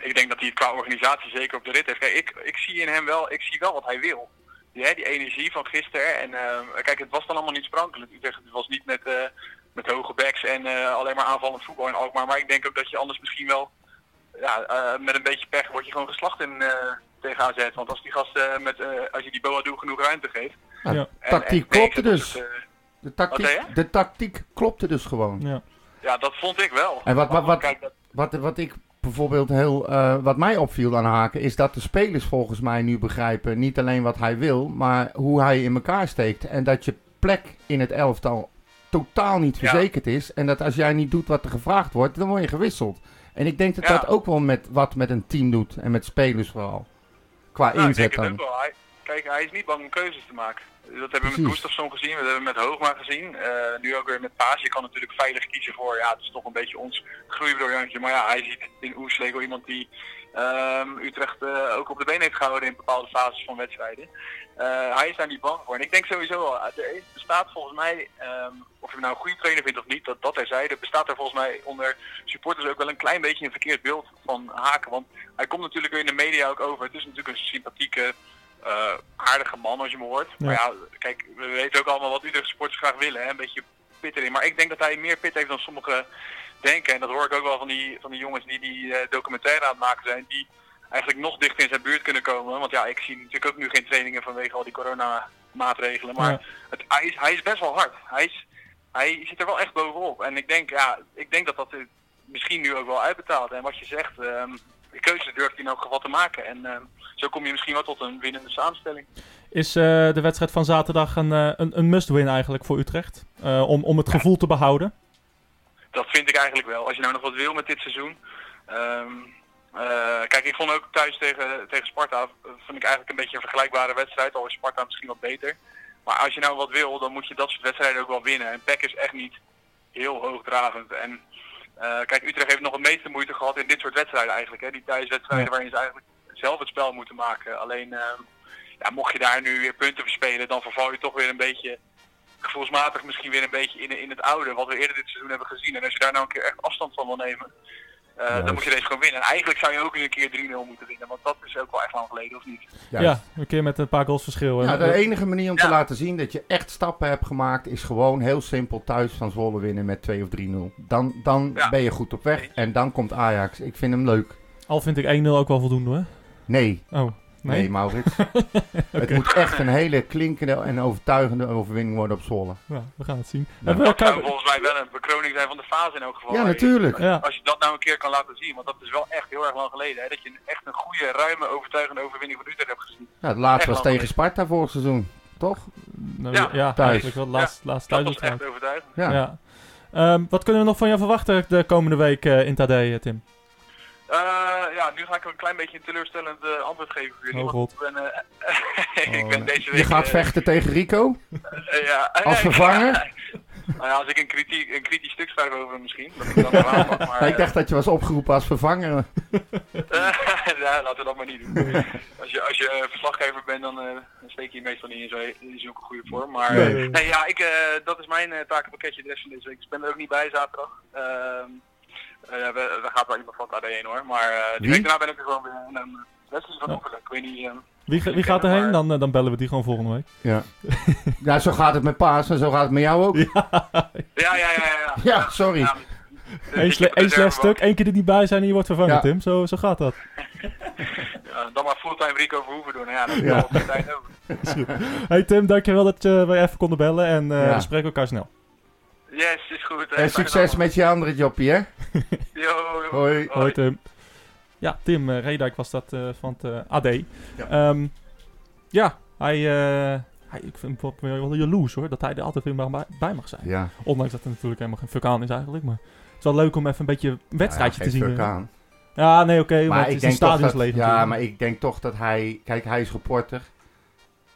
ik denk dat hij het qua organisatie zeker op de rit heeft. Kijk, ik, ik zie in hem wel, ik zie wel wat hij wil. Die, hè, die energie van gisteren. En kijk, het was dan allemaal niet sprankelijk. Utrecht het was niet met, met hoge backs en alleen maar aanvallend voetbal in Alkmaar. Maar ik denk ook dat je anders misschien wel, ja, eh, met een beetje pech word je gewoon geslacht in, eh, tegen AZ. Want als die gasten, met, eh, als je die Boadu genoeg ruimte geeft. Ja, en- tactiek en klopte dus. De tactiek, de tactiek klopte dus gewoon. Ja. ja, dat vond ik wel. En wat- wat- wat- Wat, wat ik bijvoorbeeld heel, eh, wat mij opviel aan Haken, is dat de spelers volgens mij nu begrijpen niet alleen wat hij wil, maar hoe hij in elkaar steekt. En dat je plek in het elftal totaal niet Ja. verzekerd is. En dat als jij niet doet wat er gevraagd wordt, dan word je gewisseld. En ik denk dat Ja. dat ook wel met wat met een team doet en met spelers vooral. Qua Nou, ik inzet denk het ook dan. wel. Hij, kijk, hij is niet bang om keuzes te maken. Dat hebben we met. Gustafsson gezien, we hebben met Hoogma gezien. eh, nu ook weer met Paas. Je kan natuurlijk veilig kiezen voor, ja, het is toch een beetje ons groeibriljantje. Maar ja, hij ziet in Oerslegel iemand die ehm, Utrecht eh, ook op de been heeft gehouden in bepaalde fases van wedstrijden. Eh, hij is daar niet bang voor. En ik denk sowieso wel, er is- bestaat volgens mij, ehm, of je nou een goede trainer vindt of niet, dat, dat terzijde, bestaat er volgens mij onder supporters ook wel een klein beetje een verkeerd beeld van Haken. Want hij komt natuurlijk weer in de media ook over. Het is natuurlijk een sympathieke, eh, aardige man als je me hoort. Ja. Maar ja, kijk, we weten ook allemaal wat Utrecht supporters graag willen. Hè? Een beetje pit erin. Maar ik denk dat hij meer pit heeft dan sommigen denken. En dat hoor ik ook wel van die, van die jongens die die eh, documentaire aan het maken zijn. Die eigenlijk nog dichter in zijn buurt kunnen komen. Want ja, ik zie natuurlijk ook nu geen trainingen vanwege al die coronamaatregelen. Maar Ja. het, hij, is, hij is best wel hard. Hij, is, hij zit er wel echt bovenop. En ik denk, ja, ik denk dat dat eh, misschien nu ook wel uitbetaalt. En wat je zegt, ehm die keuze durft hij in elk geval te maken. En ehm, zo kom je misschien wel tot een winnende samenstelling. Is eh, de wedstrijd van zaterdag een, eh, een, een must-win eigenlijk voor Utrecht? Om, om het gevoel te behouden? Dat vind ik eigenlijk wel. Als je nou nog wat wil met dit seizoen. Ehm, eh, kijk, ik vond ook thuis tegen, tegen Sparta, eh, vond ik eigenlijk een beetje een vergelijkbare wedstrijd. Al is Sparta misschien wat beter. Maar als je nou wat wil, dan moet je dat soort wedstrijden ook wel winnen. En PEC is echt niet heel hoogdravend. En eh, kijk, Utrecht heeft nog het meeste moeite gehad in dit soort wedstrijden eigenlijk. Hè? Die thuiswedstrijden waarin ze eigenlijk zelf het spel moeten maken. Alleen, ehm, ja, mocht je daar nu weer punten verspelen, dan verval je toch weer een beetje gevoelsmatig misschien weer een beetje in, in het oude, wat we eerder dit seizoen hebben gezien. En als je daar nou een keer echt afstand van wil nemen, eh, dan moet je deze gewoon winnen. En eigenlijk zou je ook een keer 3-0 moeten winnen, want dat is ook wel echt lang geleden, of niet? Juist. Ja, een keer met een paar goals verschil. Ja, de enige manier om te laten zien dat je echt stappen hebt gemaakt, is gewoon heel simpel thuis van Zwolle winnen met 2 of 3-0. Dan, dan Ja. ben je goed op weg en dan komt Ajax. Ik vind hem leuk. Al vind ik 1-0 ook wel voldoende hoor. Nee, Oh, nee, nee? Maurits. Het moet echt een hele klinkende en overtuigende overwinning worden op Zwolle. Ja, we gaan het zien. Ja. Dat zou elkaar- volgens mij wel een bekroning zijn van de fase in elk geval. Ja, natuurlijk. Ja. Als je dat nou een keer kan laten zien, want dat is wel echt heel erg lang geleden. Hè, dat je echt een goede, ruime, overtuigende overwinning van Utrecht hebt gezien. Ja, het laatste Echt was tegen Sparta vorig seizoen, toch? Nou, Ja, ja, thuis. eigenlijk wel. Laatst, laatst Dat thuis was echt overtuigend. Ja. Ja. Ehm, wat kunnen we nog van jou verwachten de komende week eh, in Tadee, Tim? Eh, ja, nu ga ik een klein beetje een teleurstellend eh, antwoord geven voor jullie. Oh, God. ik ben, eh, ik Oh, ben deze week... Je gaat vechten tegen Rico? ja, Als vervanger? nou ja, als ik een, kritiek, een kritisch stuk schrijf over hem misschien, dat ik dan aanpak, maar... Ja, ik dacht dat je was opgeroepen als vervanger. ja, laten we dat maar niet doen. Als je, als je verslaggever bent, dan, dan steek je meestal niet in, zo, in zulke goede vorm. Maar Nee. nee, ja, ik, dat is mijn takenpakketje de rest van deze week. Ik ben er ook niet bij zaterdag. Eh, we, we gaat wel iemand van het AD heen hoor. Maar eh die Wie? week daarna ben ik er gewoon weer. En dan Wesley van Ja. Oefelen. Ik weet niet... ehm, Wie, wie gaat erheen? maar- Dan, eh, dan bellen we die gewoon volgende week. Ja. ja, zo gaat het met Paas en zo gaat het met jou ook. Ja, ja, ja, ja. ja. Ja, sorry. Ja, Eén sle- slecht stuk, één keer er niet bij zijn en je wordt vervangen, Ja. Tim. Zo, zo gaat dat. Ja, dan maar fulltime Rico Verhoeven doen. Ja, dat is Ja. wel op de tijd ook. Is. Hey Tim, dankjewel dat je weer even konden bellen en eh, Ja. we spreken elkaar snel. Yes, is goed. En succes met je andere jobje, hè? Yo, yo. Hoi. Hoi Tim. Ja, Tim uh, Redijk was dat eh, van het eh, AD. Ja. Ja, ja hij, eh, hij, ik vind het wel jaloers hoor, dat hij er altijd weer maar bij, mag zijn. Ja. Ondanks dat er natuurlijk helemaal geen vulkaan is eigenlijk, maar het is wel leuk om even een beetje een wedstrijdje Ja, te geen zien. vulkaan. Ja, nee, oké, maar, Maar het ik is een denk toch dat, stadionsleven ja, maar ik denk toch dat hij... Kijk, hij is reporter,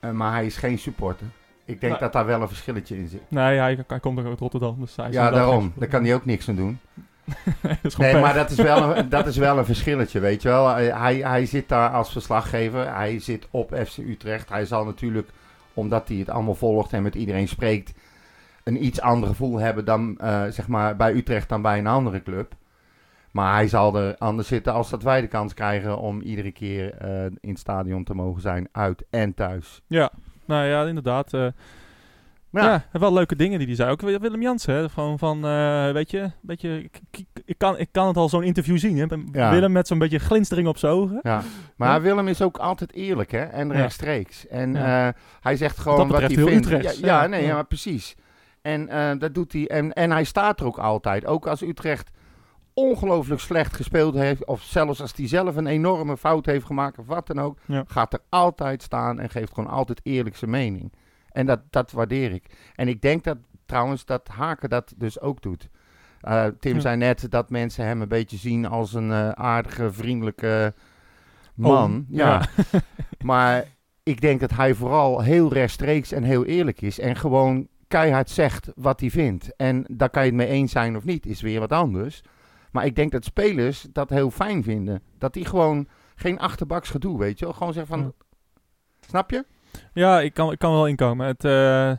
eh, maar hij is geen supporter. Ik denk Nee. dat daar wel een verschilletje in zit. Nee, hij, hij komt ook uit Rotterdam, dus hij Ja, daarom. Daar kan hij ook niks aan doen. Nee, maar dat is, wel een, dat is wel een verschilletje, weet je wel. Hij, hij zit daar als verslaggever. Hij zit op FC Utrecht. Hij zal natuurlijk, omdat hij het allemaal volgt en met iedereen spreekt, een iets ander gevoel hebben dan, eh, zeg maar, bij Utrecht dan bij een andere club. Maar hij zal er anders zitten als dat wij de kans krijgen om iedere keer eh, in het stadion te mogen zijn, uit en thuis. Ja, nou ja, inderdaad. eh, Ja. ja. wel leuke dingen die hij zei. Ook Willem Jansen, hè, gewoon van, eh, weet je, beetje, ik, ik, kan, ik kan het al zo'n interview zien. Hè? Ja. Willem met zo'n beetje glinstering op zijn ogen. Ja, maar Ja. Willem is ook altijd eerlijk hè? en rechtstreeks. En eh, hij zegt gewoon dat wat hij vindt. Ja, nee, Ja. ja. maar precies. En dat doet hij. En, en hij staat er ook altijd. Ook als Utrecht ongelooflijk slecht gespeeld heeft, of zelfs als hij zelf een enorme fout heeft gemaakt, of wat dan ook, Ja. gaat er altijd staan en geeft gewoon altijd eerlijk zijn mening. En dat, dat waardeer ik. En ik denk dat trouwens dat Haken dat dus ook doet. Eh, Tim Ja. zei net dat mensen hem een beetje zien als een eh, aardige, vriendelijke man. Oom, ja. maar ik denk dat hij vooral heel rechtstreeks en heel eerlijk is. En gewoon keihard zegt wat hij vindt. En daar kan je het mee eens zijn of niet, is weer wat anders. Maar ik denk dat spelers dat heel fijn vinden. Dat die gewoon geen achterbaks gedoe, weet je wel. Gewoon zeggen van... Ja. Snap je? Ja, ik kan, ik kan wel inkomen. Het, eh,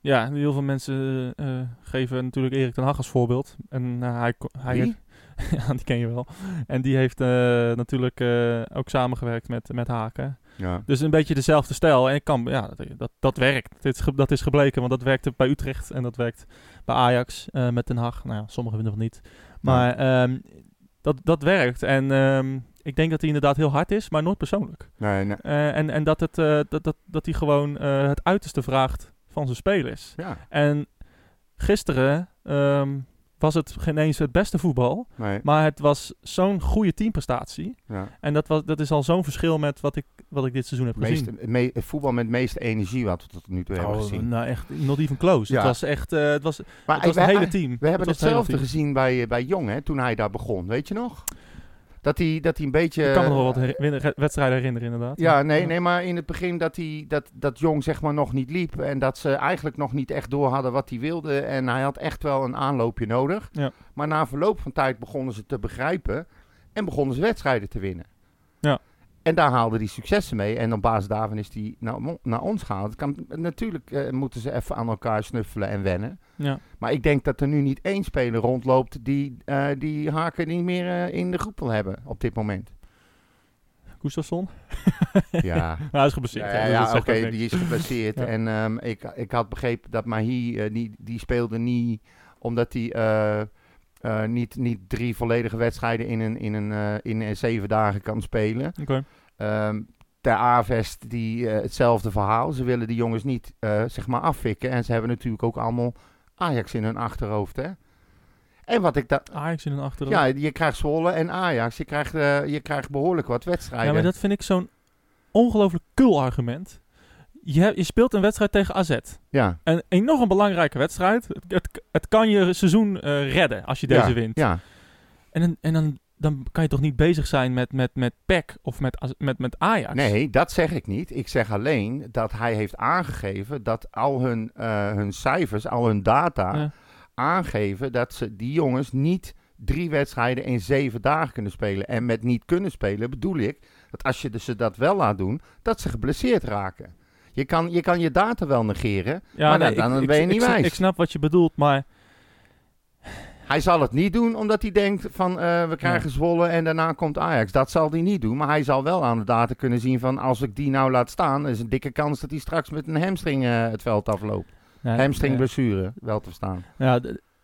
ja, heel veel mensen eh, geven natuurlijk Erik ten Hag als voorbeeld. En eh, hij, hij Wie? ja, die ken je wel. En die heeft eh, natuurlijk eh, ook samengewerkt met, met Haken. Ja. Dus een beetje dezelfde stijl. En ik kan, ja, dat, dat, dat werkt. Dit is, dat is gebleken, want dat werkte bij Utrecht en dat werkt bij Ajax eh, met Den Haag. Nou ja, sommigen vinden het niet. Maar ehm, dat, dat werkt. En ehm, ik denk dat hij inderdaad heel hard is, maar nooit persoonlijk. Nee, nee. Eh, en, en dat, het, eh, dat, dat, dat hij gewoon eh, het uiterste vraagt van zijn spelers. Ja, En gisteren ehm, was het geen eens het beste voetbal, nee. maar het was zo'n goede teamprestatie. Ja. En dat, was, dat is al zo'n verschil met wat ik, wat ik dit seizoen heb gezien. Me- voetbal met meeste energie wat we tot nu toe hebben Oh, gezien. nou echt, not even close. Ja. Het was echt, het was, Maar het was we, het hele team. we hebben het het hetzelfde gezien bij, eh, bij Jong, hè, toen hij daar begon. Weet je nog? Dat hij, dat hij een beetje... ik kan me nog wel wat her- winnen- wedstrijden herinneren inderdaad. Ja, nee, nee, maar in het begin dat, hij, dat, dat Jong zeg maar nog niet liep. En dat ze eigenlijk nog niet echt door hadden wat hij wilde. En hij had echt wel een aanloopje nodig. Ja. Maar na verloop van tijd begonnen ze te begrijpen. En begonnen ze wedstrijden te winnen. Ja. En daar haalde hij successen mee. En op basis daarvan is hij naar, naar ons gehaald. Kan, natuurlijk eh, moeten ze even aan elkaar snuffelen en wennen. Ja. Maar ik denk dat er nu niet één speler rondloopt die, eh, die Haken niet meer eh, in de groep wil hebben op dit moment. Gustafsson? Ja. Nou, hij is geblesseerd. Ja, oké, die is geblesseerd. Ja. En ehm, ik, ik had begrepen dat Mahi, die, die speelde niet omdat hij eh, niet, niet drie volledige wedstrijden in, een, in, een, eh, in een zeven dagen kan spelen. Oké. Ehm ter Avest die, eh, hetzelfde verhaal. Ze willen die jongens niet zeg maar afvikken. En ze hebben natuurlijk ook allemaal Ajax in hun achterhoofd. Hè? En wat ik. Ajax in een achterhoofd. Ja, je krijgt Zwolle en Ajax. Je krijgt, je krijgt behoorlijk wat wedstrijden. Ja, maar dat vind ik zo'n ongelooflijk kul argument. Je, hebt- je speelt een wedstrijd tegen AZ. ja. Een enorm belangrijke wedstrijd. Het, het, het kan je seizoen eh, redden als je deze ja, wint. Ja, En, dan, en dan, dan kan je toch niet bezig zijn met, met, met PEC of met, met, met Ajax? Nee, dat zeg ik niet. Ik zeg alleen dat hij heeft aangegeven dat al hun, eh, hun cijfers, al hun data Ja. aangeven dat ze die jongens niet drie wedstrijden in zeven dagen kunnen spelen. En met niet kunnen spelen bedoel ik dat als je ze dat wel laat doen, dat ze geblesseerd raken. Je kan je, kan je data wel negeren, Ja, maar nee, dan, dan ik- ben je ik- niet ik, wijs. Ik snap wat je bedoelt, maar Hij zal het niet doen omdat hij denkt van eh, we krijgen Zwolle en daarna komt Ajax. Dat zal hij niet doen, maar hij zal wel aan de data kunnen zien van als ik die nou laat staan, is een dikke kans dat hij straks met een hamstring eh, het veld afloopt. Ja, hamstring ja. blessure, wel te verstaan. Ja,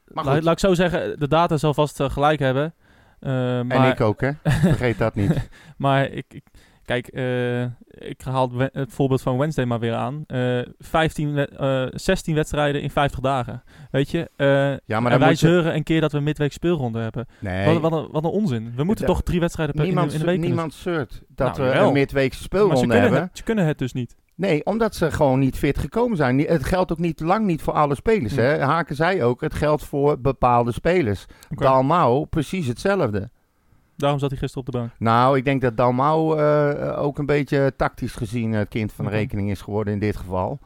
Maar laat, goed, laat ik zo zeggen, de data zal vast eh, gelijk hebben. Maar, en ik ook hè, vergeet dat niet. maar ik, ik, kijk, eh, ik haal het voorbeeld van Wednesday maar weer aan. Eh 15, we- eh 16 wedstrijden in 50 dagen. Weet je? Eh, Ja, maar en wij je... zeuren een keer dat we midweek speelronde hebben. Nee, Wat, wat, een, wat een onzin. We moeten Da- toch drie wedstrijden per in, de- niemand, in de week niemand zeurt dat Nou, we een Maar ze speelronde kunnen, hebben. het, ze kunnen het dus niet. Nee, omdat ze gewoon niet fit gekomen zijn. Het geldt ook niet lang niet voor alle spelers. Hm. Hè? Haken zei ook, het geldt voor bepaalde spelers. Oké. Dalmau, precies hetzelfde. Daarom zat hij gisteren op de bank. Nou, ik denk dat Dalmau eh, ook een beetje tactisch gezien het kind van de rekening is geworden in dit geval.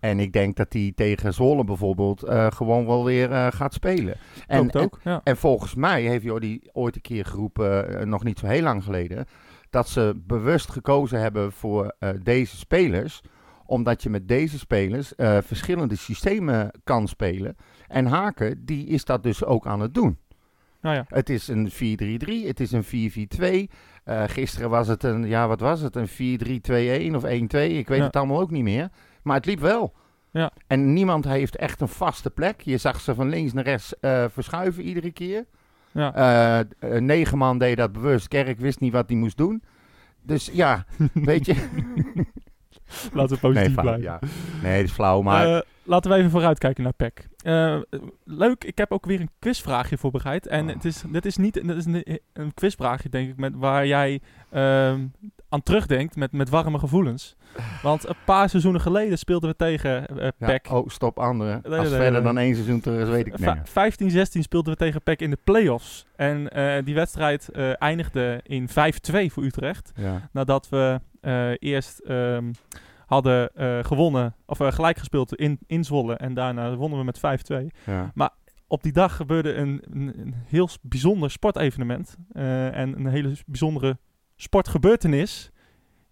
En ik denk dat hij tegen Zwolle bijvoorbeeld eh, gewoon wel weer gaat spelen. En, ook. Ja. en volgens mij heeft Jordi ooit een keer geroepen, nog niet zo heel lang geleden, dat ze bewust gekozen hebben voor deze spelers. Omdat je met deze spelers verschillende systemen kan spelen. En Haken, die is dat dus ook aan het doen. Nou ja. Het is een 4-3-3, het is een 4-4-2. Eh, gisteren was het een, ja wat was het, een 4-3-2-1 of 1-2. Ik weet Ja. het allemaal ook niet meer. Maar het liep wel. Ja. En niemand heeft echt een vaste plek. Je zag ze van links naar rechts eh, verschuiven iedere keer. Ja. Eh, eh, negen man deed dat bewust. Kerk wist niet wat hij moest doen. Dus ja, weet je. Laten we positief nee, blijven. ja. nee, dat is flauw. Maar laten we even vooruitkijken naar PEC. Eh, leuk, ik heb ook weer een quizvraagje voorbereid. En Oh. het is, dit is niet dit is een, een quizvraagje, denk ik, met, waar jij ehm, aan terugdenkt met, met warme gevoelens. Want een paar seizoenen geleden speelden we tegen eh ja, PEC. oh, stop anderen. Als nee, verder nee. dan één seizoen terug is, weet ik niet. Va- 15, 16 speelden we tegen PEC in de play-offs. En eh, die wedstrijd eh, eindigde in 5-2 voor Utrecht. Ja. Nadat we eh, eerst ehm, hadden eh, gewonnen, of eh, gelijk gespeeld in, in Zwolle. En daarna wonnen we met 5-2. Ja. Op die dag gebeurde een, een, een heel bijzonder sportevenement. eh, en een hele bijzondere sportgebeurtenis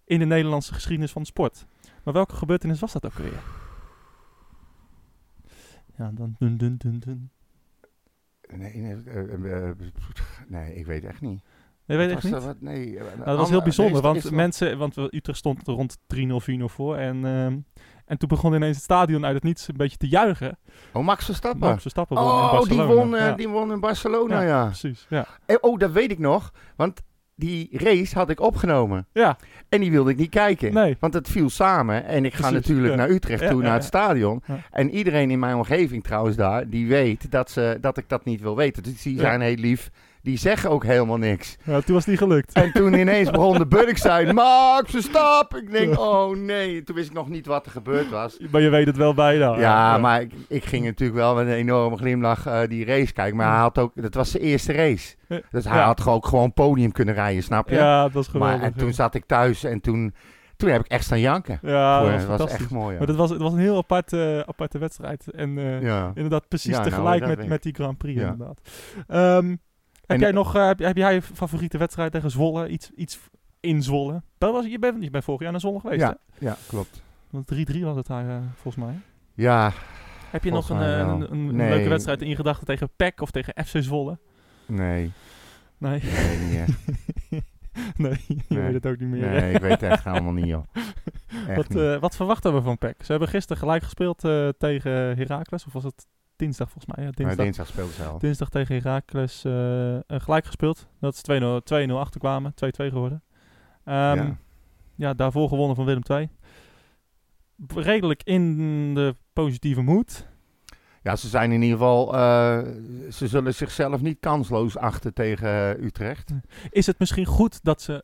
in de Nederlandse geschiedenis van de sport. Maar welke gebeurtenis was dat ook weer? Ja, dan dun dun dun dun. Nee, nee, nee, ik weet echt niet. Nee, weet ik niet. Wat? Nee, eh, Nou, dat was heel bijzonder, want mensen, want Utrecht stond rond 3-0, 4-0 voor. En, ehm, en toen begon ineens het stadion uit het niets een beetje te juichen. Oh, Max Verstappen. Max Verstappen won in Oh, die won, eh, ja. die won in Barcelona, ja. Precies, ja. Eh, Oh, dat weet ik nog, want die race had ik opgenomen. Ja, En die wilde ik niet kijken. Nee. Want het viel samen. En ik ga Precies, natuurlijk ja. naar Utrecht Ja, toe, ja, naar het stadion. En iedereen in mijn omgeving trouwens daar, die weet dat, ze, dat ik dat niet wil weten. Dus die zijn heel lief. Die zeggen ook helemaal niks. ja, toen was het niet gelukt. En toen ineens begon de Burk zijn, Max, stap! Ik denk, oh nee. Toen wist ik nog niet wat er gebeurd was. Maar je weet het wel bijna. Ja, maar ik, ik ging natuurlijk wel met een enorme glimlach eh, die race kijken. Maar hij had ook, dat was zijn eerste race. Ja. Dus hij Ja. had ook gewoon podium kunnen rijden, snap je? Ja, dat was geweldig. maar en toen ja. zat ik thuis en toen, toen heb ik echt staan janken. Ja, dat was echt mooi. Ja. Maar dat was, het was een heel aparte, aparte wedstrijd. En eh, ja. inderdaad precies Ja, nou, tegelijk met, met die Grand Prix Ja. inderdaad. Ehm, heb, jij nog, eh, heb, heb jij een favoriete wedstrijd tegen Zwolle? Iets, iets in Zwolle? Dat was, je, bent, je bent vorig jaar naar Zwolle geweest, hè? ja, ja, klopt. Want 3-3 was het daar eh, volgens mij. Ja, Heb je nog een, eh, een, een Nee. leuke wedstrijd in je gedachten tegen PEC of tegen FC Zwolle? nee, Nee, nee, niet echt. nee je Nee. weet het ook niet meer. Nee, ik weet het echt helemaal niet, joh. Echt Wat, niet. wat verwachten we van PEC? Ze hebben gisteren gelijk gespeeld tegen Heracles. Of was het dinsdag volgens mij? Ja, dinsdag. dinsdag speelt ze al. Dinsdag tegen Heracles eh, eh, gelijk gespeeld. Dat is 2-0 2-0 achterkwamen. 2-2 geworden. Ehm, ja. Ja. daarvoor gewonnen van Willem II. Redelijk in de positieve moed. Ja, ze zijn in ieder geval, eh, ze zullen zichzelf niet kansloos achten tegen Utrecht. Is het misschien goed dat ze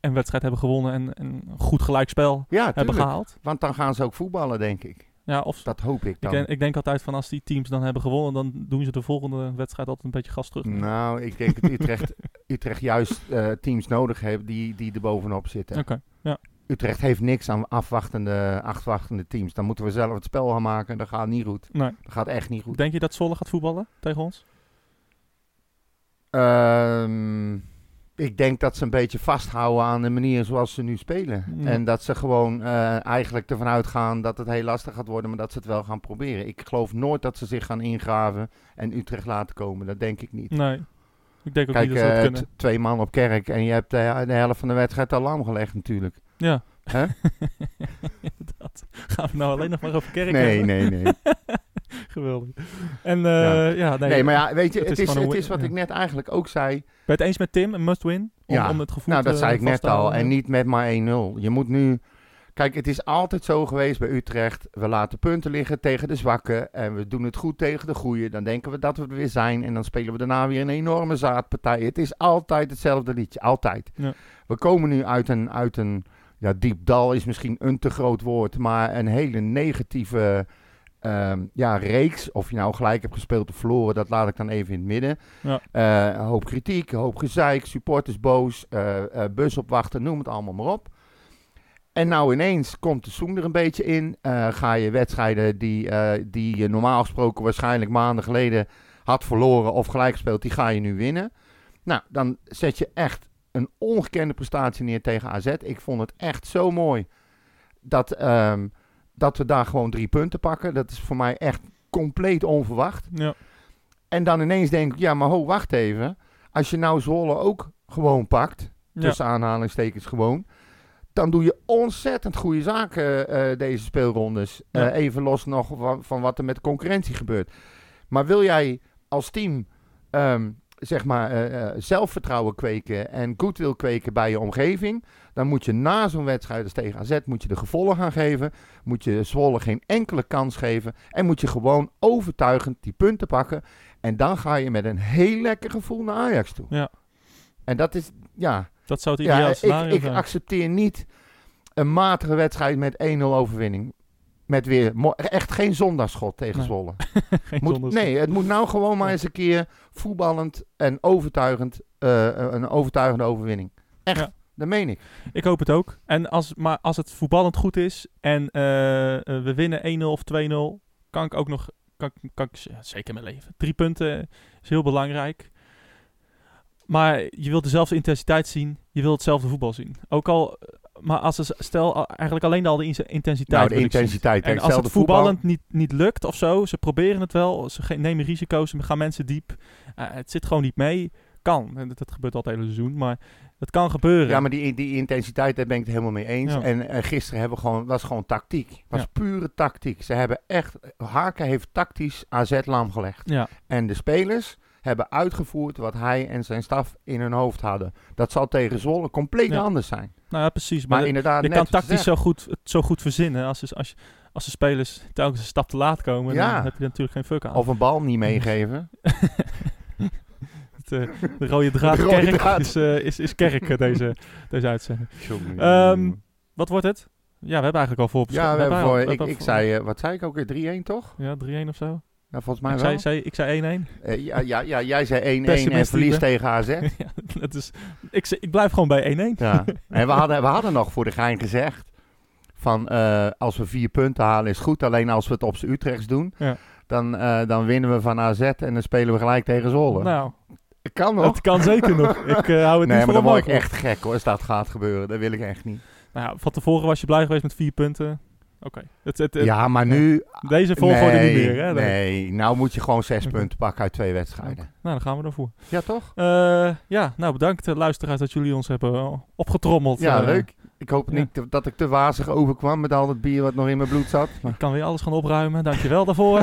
een wedstrijd hebben gewonnen en en een goed gelijkspel Ja, hebben gehaald? Want dan gaan ze ook voetballen, denk ik. Ja, of Dat hoop ik ik, dan. denk, ik denk altijd van als die teams dan hebben gewonnen, dan doen ze de volgende wedstrijd altijd een beetje gas terug. Nou, ik denk dat Utrecht, Utrecht juist eh, teams nodig heeft die, die er bovenop zitten. Oké, ja. Utrecht heeft niks aan afwachtende, afwachtende teams. Dan moeten we zelf het spel gaan maken. Dat gaat niet goed. Nee. Dat gaat echt niet goed. Denk je dat Zwolle gaat voetballen tegen ons? Ehm, ik denk dat ze een beetje vasthouden aan de manier zoals ze nu spelen. En dat ze gewoon eh, eigenlijk ervan uitgaan dat het heel lastig gaat worden, maar dat ze het wel gaan proberen. Ik geloof nooit dat ze zich gaan ingraven en Utrecht laten komen. Dat denk ik niet. Nee. Ik denk ook Kijk, niet dat ze dat eh, kunnen. twee man op kerk en je hebt de, de helft van de wedstrijd al lam gelegd natuurlijk. Ja. Hè? Inderdaad. Gaan we nou alleen nog maar over kerk Nee, hebben? nee, nee. Geweldig. En eh, ja. Nee, nee, maar ja, weet je, het het, is het is wat ja. ik net eigenlijk ook zei. Ben je het eens met Tim? Een must win? Om, Ja. om het gevoel Nou, dat zei ik net al. En niet met maar 1-0. Je moet nu... Kijk, het is altijd zo geweest bij Utrecht. We laten punten liggen tegen de zwakken. En we doen het goed tegen de goeie. Dan denken we dat we er weer zijn. En dan spelen we daarna weer een enorme zaadpartij. Het is altijd hetzelfde liedje. Altijd. Ja. We komen nu uit een... Uit een ja, diep dal is misschien een te groot woord. Maar een hele negatieve ehm, ja, reeks. Of je nou gelijk hebt gespeeld of verloren. Dat laat ik dan even in het midden. Ja. Eh, een hoop kritiek, een hoop gezeik, supporters boos, eh, bus opwachten, noem het allemaal maar op. En nou ineens komt de zoen er een beetje in. Ga je wedstrijden die, die je normaal gesproken waarschijnlijk maanden geleden had verloren of gelijk gespeeld, die ga je nu winnen. Nou, dan zet je echt een ongekende prestatie neer tegen AZ. Ik vond het echt zo mooi dat, ehm, dat we daar gewoon drie punten pakken. Dat is voor mij echt compleet onverwacht. Ja. En dan ineens denk ik, ja, maar ho, wacht even. Als je nou Zwolle ook gewoon pakt, Ja. tussen aanhalingstekens gewoon, dan doe je ontzettend goede zaken eh, deze speelrondes. Ja. Eh, even los nog van, van wat er met de concurrentie gebeurt. Maar wil jij als team ehm, zeg maar eh, eh, zelfvertrouwen kweken en goodwill kweken bij je omgeving, dan moet je na zo'n wedstrijd als tegen AZ moet je de gevolgen gaan geven, moet je Zwolle geen enkele kans geven en moet je gewoon overtuigend die punten pakken en dan ga je met een heel lekker gevoel naar Ajax toe. Ja. En dat is, ja, Dat zou het ja, ideaal ik, scenario ik zijn. accepteer niet een matige wedstrijd met 1-0 overwinning. Met weer echt geen zondagschot tegen Nee. Zwolle. Geen Moet, nee, het moet nou gewoon maar eens een keer voetballend en overtuigend, eh, een overtuigende overwinning. Echt, Ja. dat meen ik. Ik hoop het ook. En als, maar als het voetballend goed is en eh, eh, we winnen 1-0 of 2-0, kan ik ook nog, kan, ik- kan ik zeker mijn leven. Drie punten is heel belangrijk. Maar je wilt dezelfde intensiteit zien, je wilt hetzelfde voetbal zien. Ook al, maar als er, stel eigenlijk alleen al de in- intensiteit. Nou, de intensiteit. En als het voetbal. voetballend niet, niet lukt of zo, ze proberen het wel, ze nemen risico's, ze gaan mensen diep. Eh, het zit gewoon niet mee. Kan. En dat, dat gebeurt altijd het hele seizoen, maar het kan gebeuren. Ja, maar die, die intensiteit, daar ben ik het helemaal mee eens. Ja. En gisteren hebben we gewoon, was gewoon tactiek. was Ja. pure tactiek. Ze hebben echt, Haken heeft tactisch AZ lam gelegd. ja. En de spelers hebben uitgevoerd wat hij en zijn staf in hun hoofd hadden. Dat zal tegen Zwolle compleet Ja. anders zijn. Nou ja, precies. Maar Maar, inderdaad, je net kan tactisch zo goed, zo goed verzinnen. Als, de- als, je- als de spelers telkens een stap te laat komen, Ja. dan heb je er natuurlijk geen fuck aan. Of een bal niet meegeven. Het, eh, de rode draad, De rode kerk draad. Is, eh, is, is kerk, eh, deze, deze uitzending. Ehm. Wat wordt het? Ja, we hebben eigenlijk al voorbeschouwd. ja, we hebben voor, ik, al- ik zei, wat zei ik ook weer? 3-1 toch? Ja, 3-1 of zo. Ja, volgens mij Ik wel. zei, ik zei 1-1. Eh, ja, ja, ja, jij zei 1-1 en verlies tegen AZ. ja, dat is, ik, ik blijf gewoon bij 1-1. Ja. En we hadden, we hadden nog voor de gein gezegd van eh, als we vier punten halen is goed. Alleen als we het op z'n Utrechts doen, Ja. dan, eh, dan winnen we van AZ en dan spelen we gelijk tegen Zwolle. Nou, kan nog. dat kan zeker nog. Ik hou het Nee, niet maar dan word ik echt gek hoor, als dat gaat gebeuren. Dat wil ik echt niet. Nou ja, van tevoren was je blij geweest met vier punten. Oké. Het- Ja, maar nu... Deze volgorde nee, niet meer, hè? Nee, nou moet je gewoon zes punten pakken uit twee wedstrijden. Nou, dan gaan we ervoor. Ja, toch? Eh, ja, nou bedankt eh, luisteraars dat jullie ons hebben eh, opgetrommeld. Ja, leuk. Ik hoop ja. niet dat ik te wazig overkwam met al het bier wat nog in mijn bloed zat. Maar- Ik kan weer alles gaan opruimen. Dankjewel daarvoor.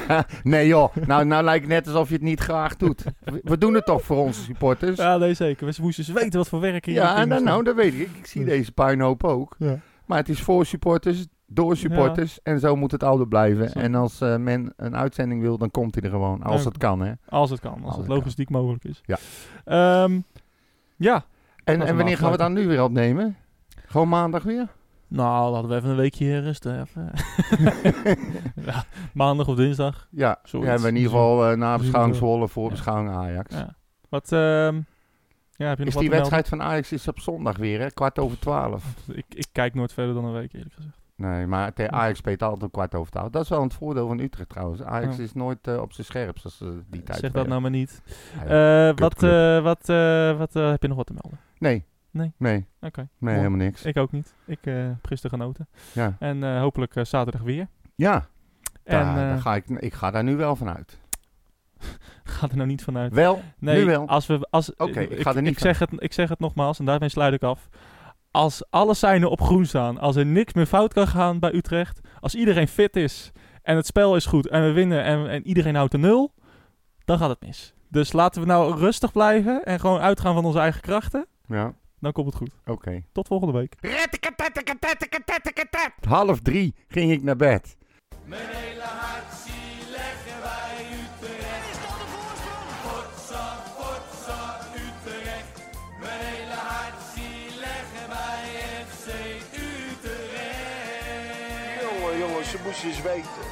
nee joh, nou, nou lijkt het net alsof je het niet graag doet. We, we doen het toch voor onze supporters. Ja, ja, nee, zeker. We moesten weten wat voor werk hier dan, nou, staat. dat weet ik. Ik zie deze puinhoop ook. Ja. Maar het is voor supporters, door supporters. En zo moet het altijd blijven. Zo. En als eh, men een uitzending wil, dan komt hij er gewoon. Als het kan, hè. Als het kan. Als Als het het logistiek mogelijk is. Ja. Ehm, ja. En, en wanneer gaan we dan nu weer opnemen? Gewoon maandag weer? Nou, laten we even een weekje rusten. Even. ja, maandag of dinsdag. Ja, we hebben in ieder geval eh, na We zien beschouwing het wel. Zwolle, voor Ja. beschouwing Ajax. Ja. Wat, ehm, ja, heb je nog Is die wedstrijd van Ajax is op zondag weer, hè? Kwart over twaalf. Ik, ik kijk nooit verder dan een week, eerlijk gezegd. Nee, maar tegen Ajax speelt altijd een kwart over twaalf. Dat is wel een voordeel van Utrecht trouwens. Ajax Ja. is nooit eh, op zijn scherpst als ze die tijd zeg dat nou maar niet. Ja. Eh, wat eh, wat, wat heb je nog wat te melden? nee. nee. Nee, Oké. nee mooi. helemaal niks. Ik ook niet. Ik heb gisteren genoten. Ja, En hopelijk zaterdag weer. ja En daar, daar ga ik, ik ga daar nu wel van uit. ga er nou niet vanuit. Wel, Nee, nu wel. als we... Als, Oké, ik ga er niet ik zeg, het, ik zeg het nogmaals en daarmee sluit ik af. Als alle seinen op groen staan, als er niks meer fout kan gaan bij Utrecht, als iedereen fit is en het spel is goed en we winnen en, en iedereen houdt de nul, dan gaat het mis. Dus laten we nou rustig blijven en gewoon uitgaan van onze eigen krachten. Ja, Dan komt het goed. oké. Tot volgende week. Half drie ging ik naar bed. Mijn hele hart Ze moesten eens weten.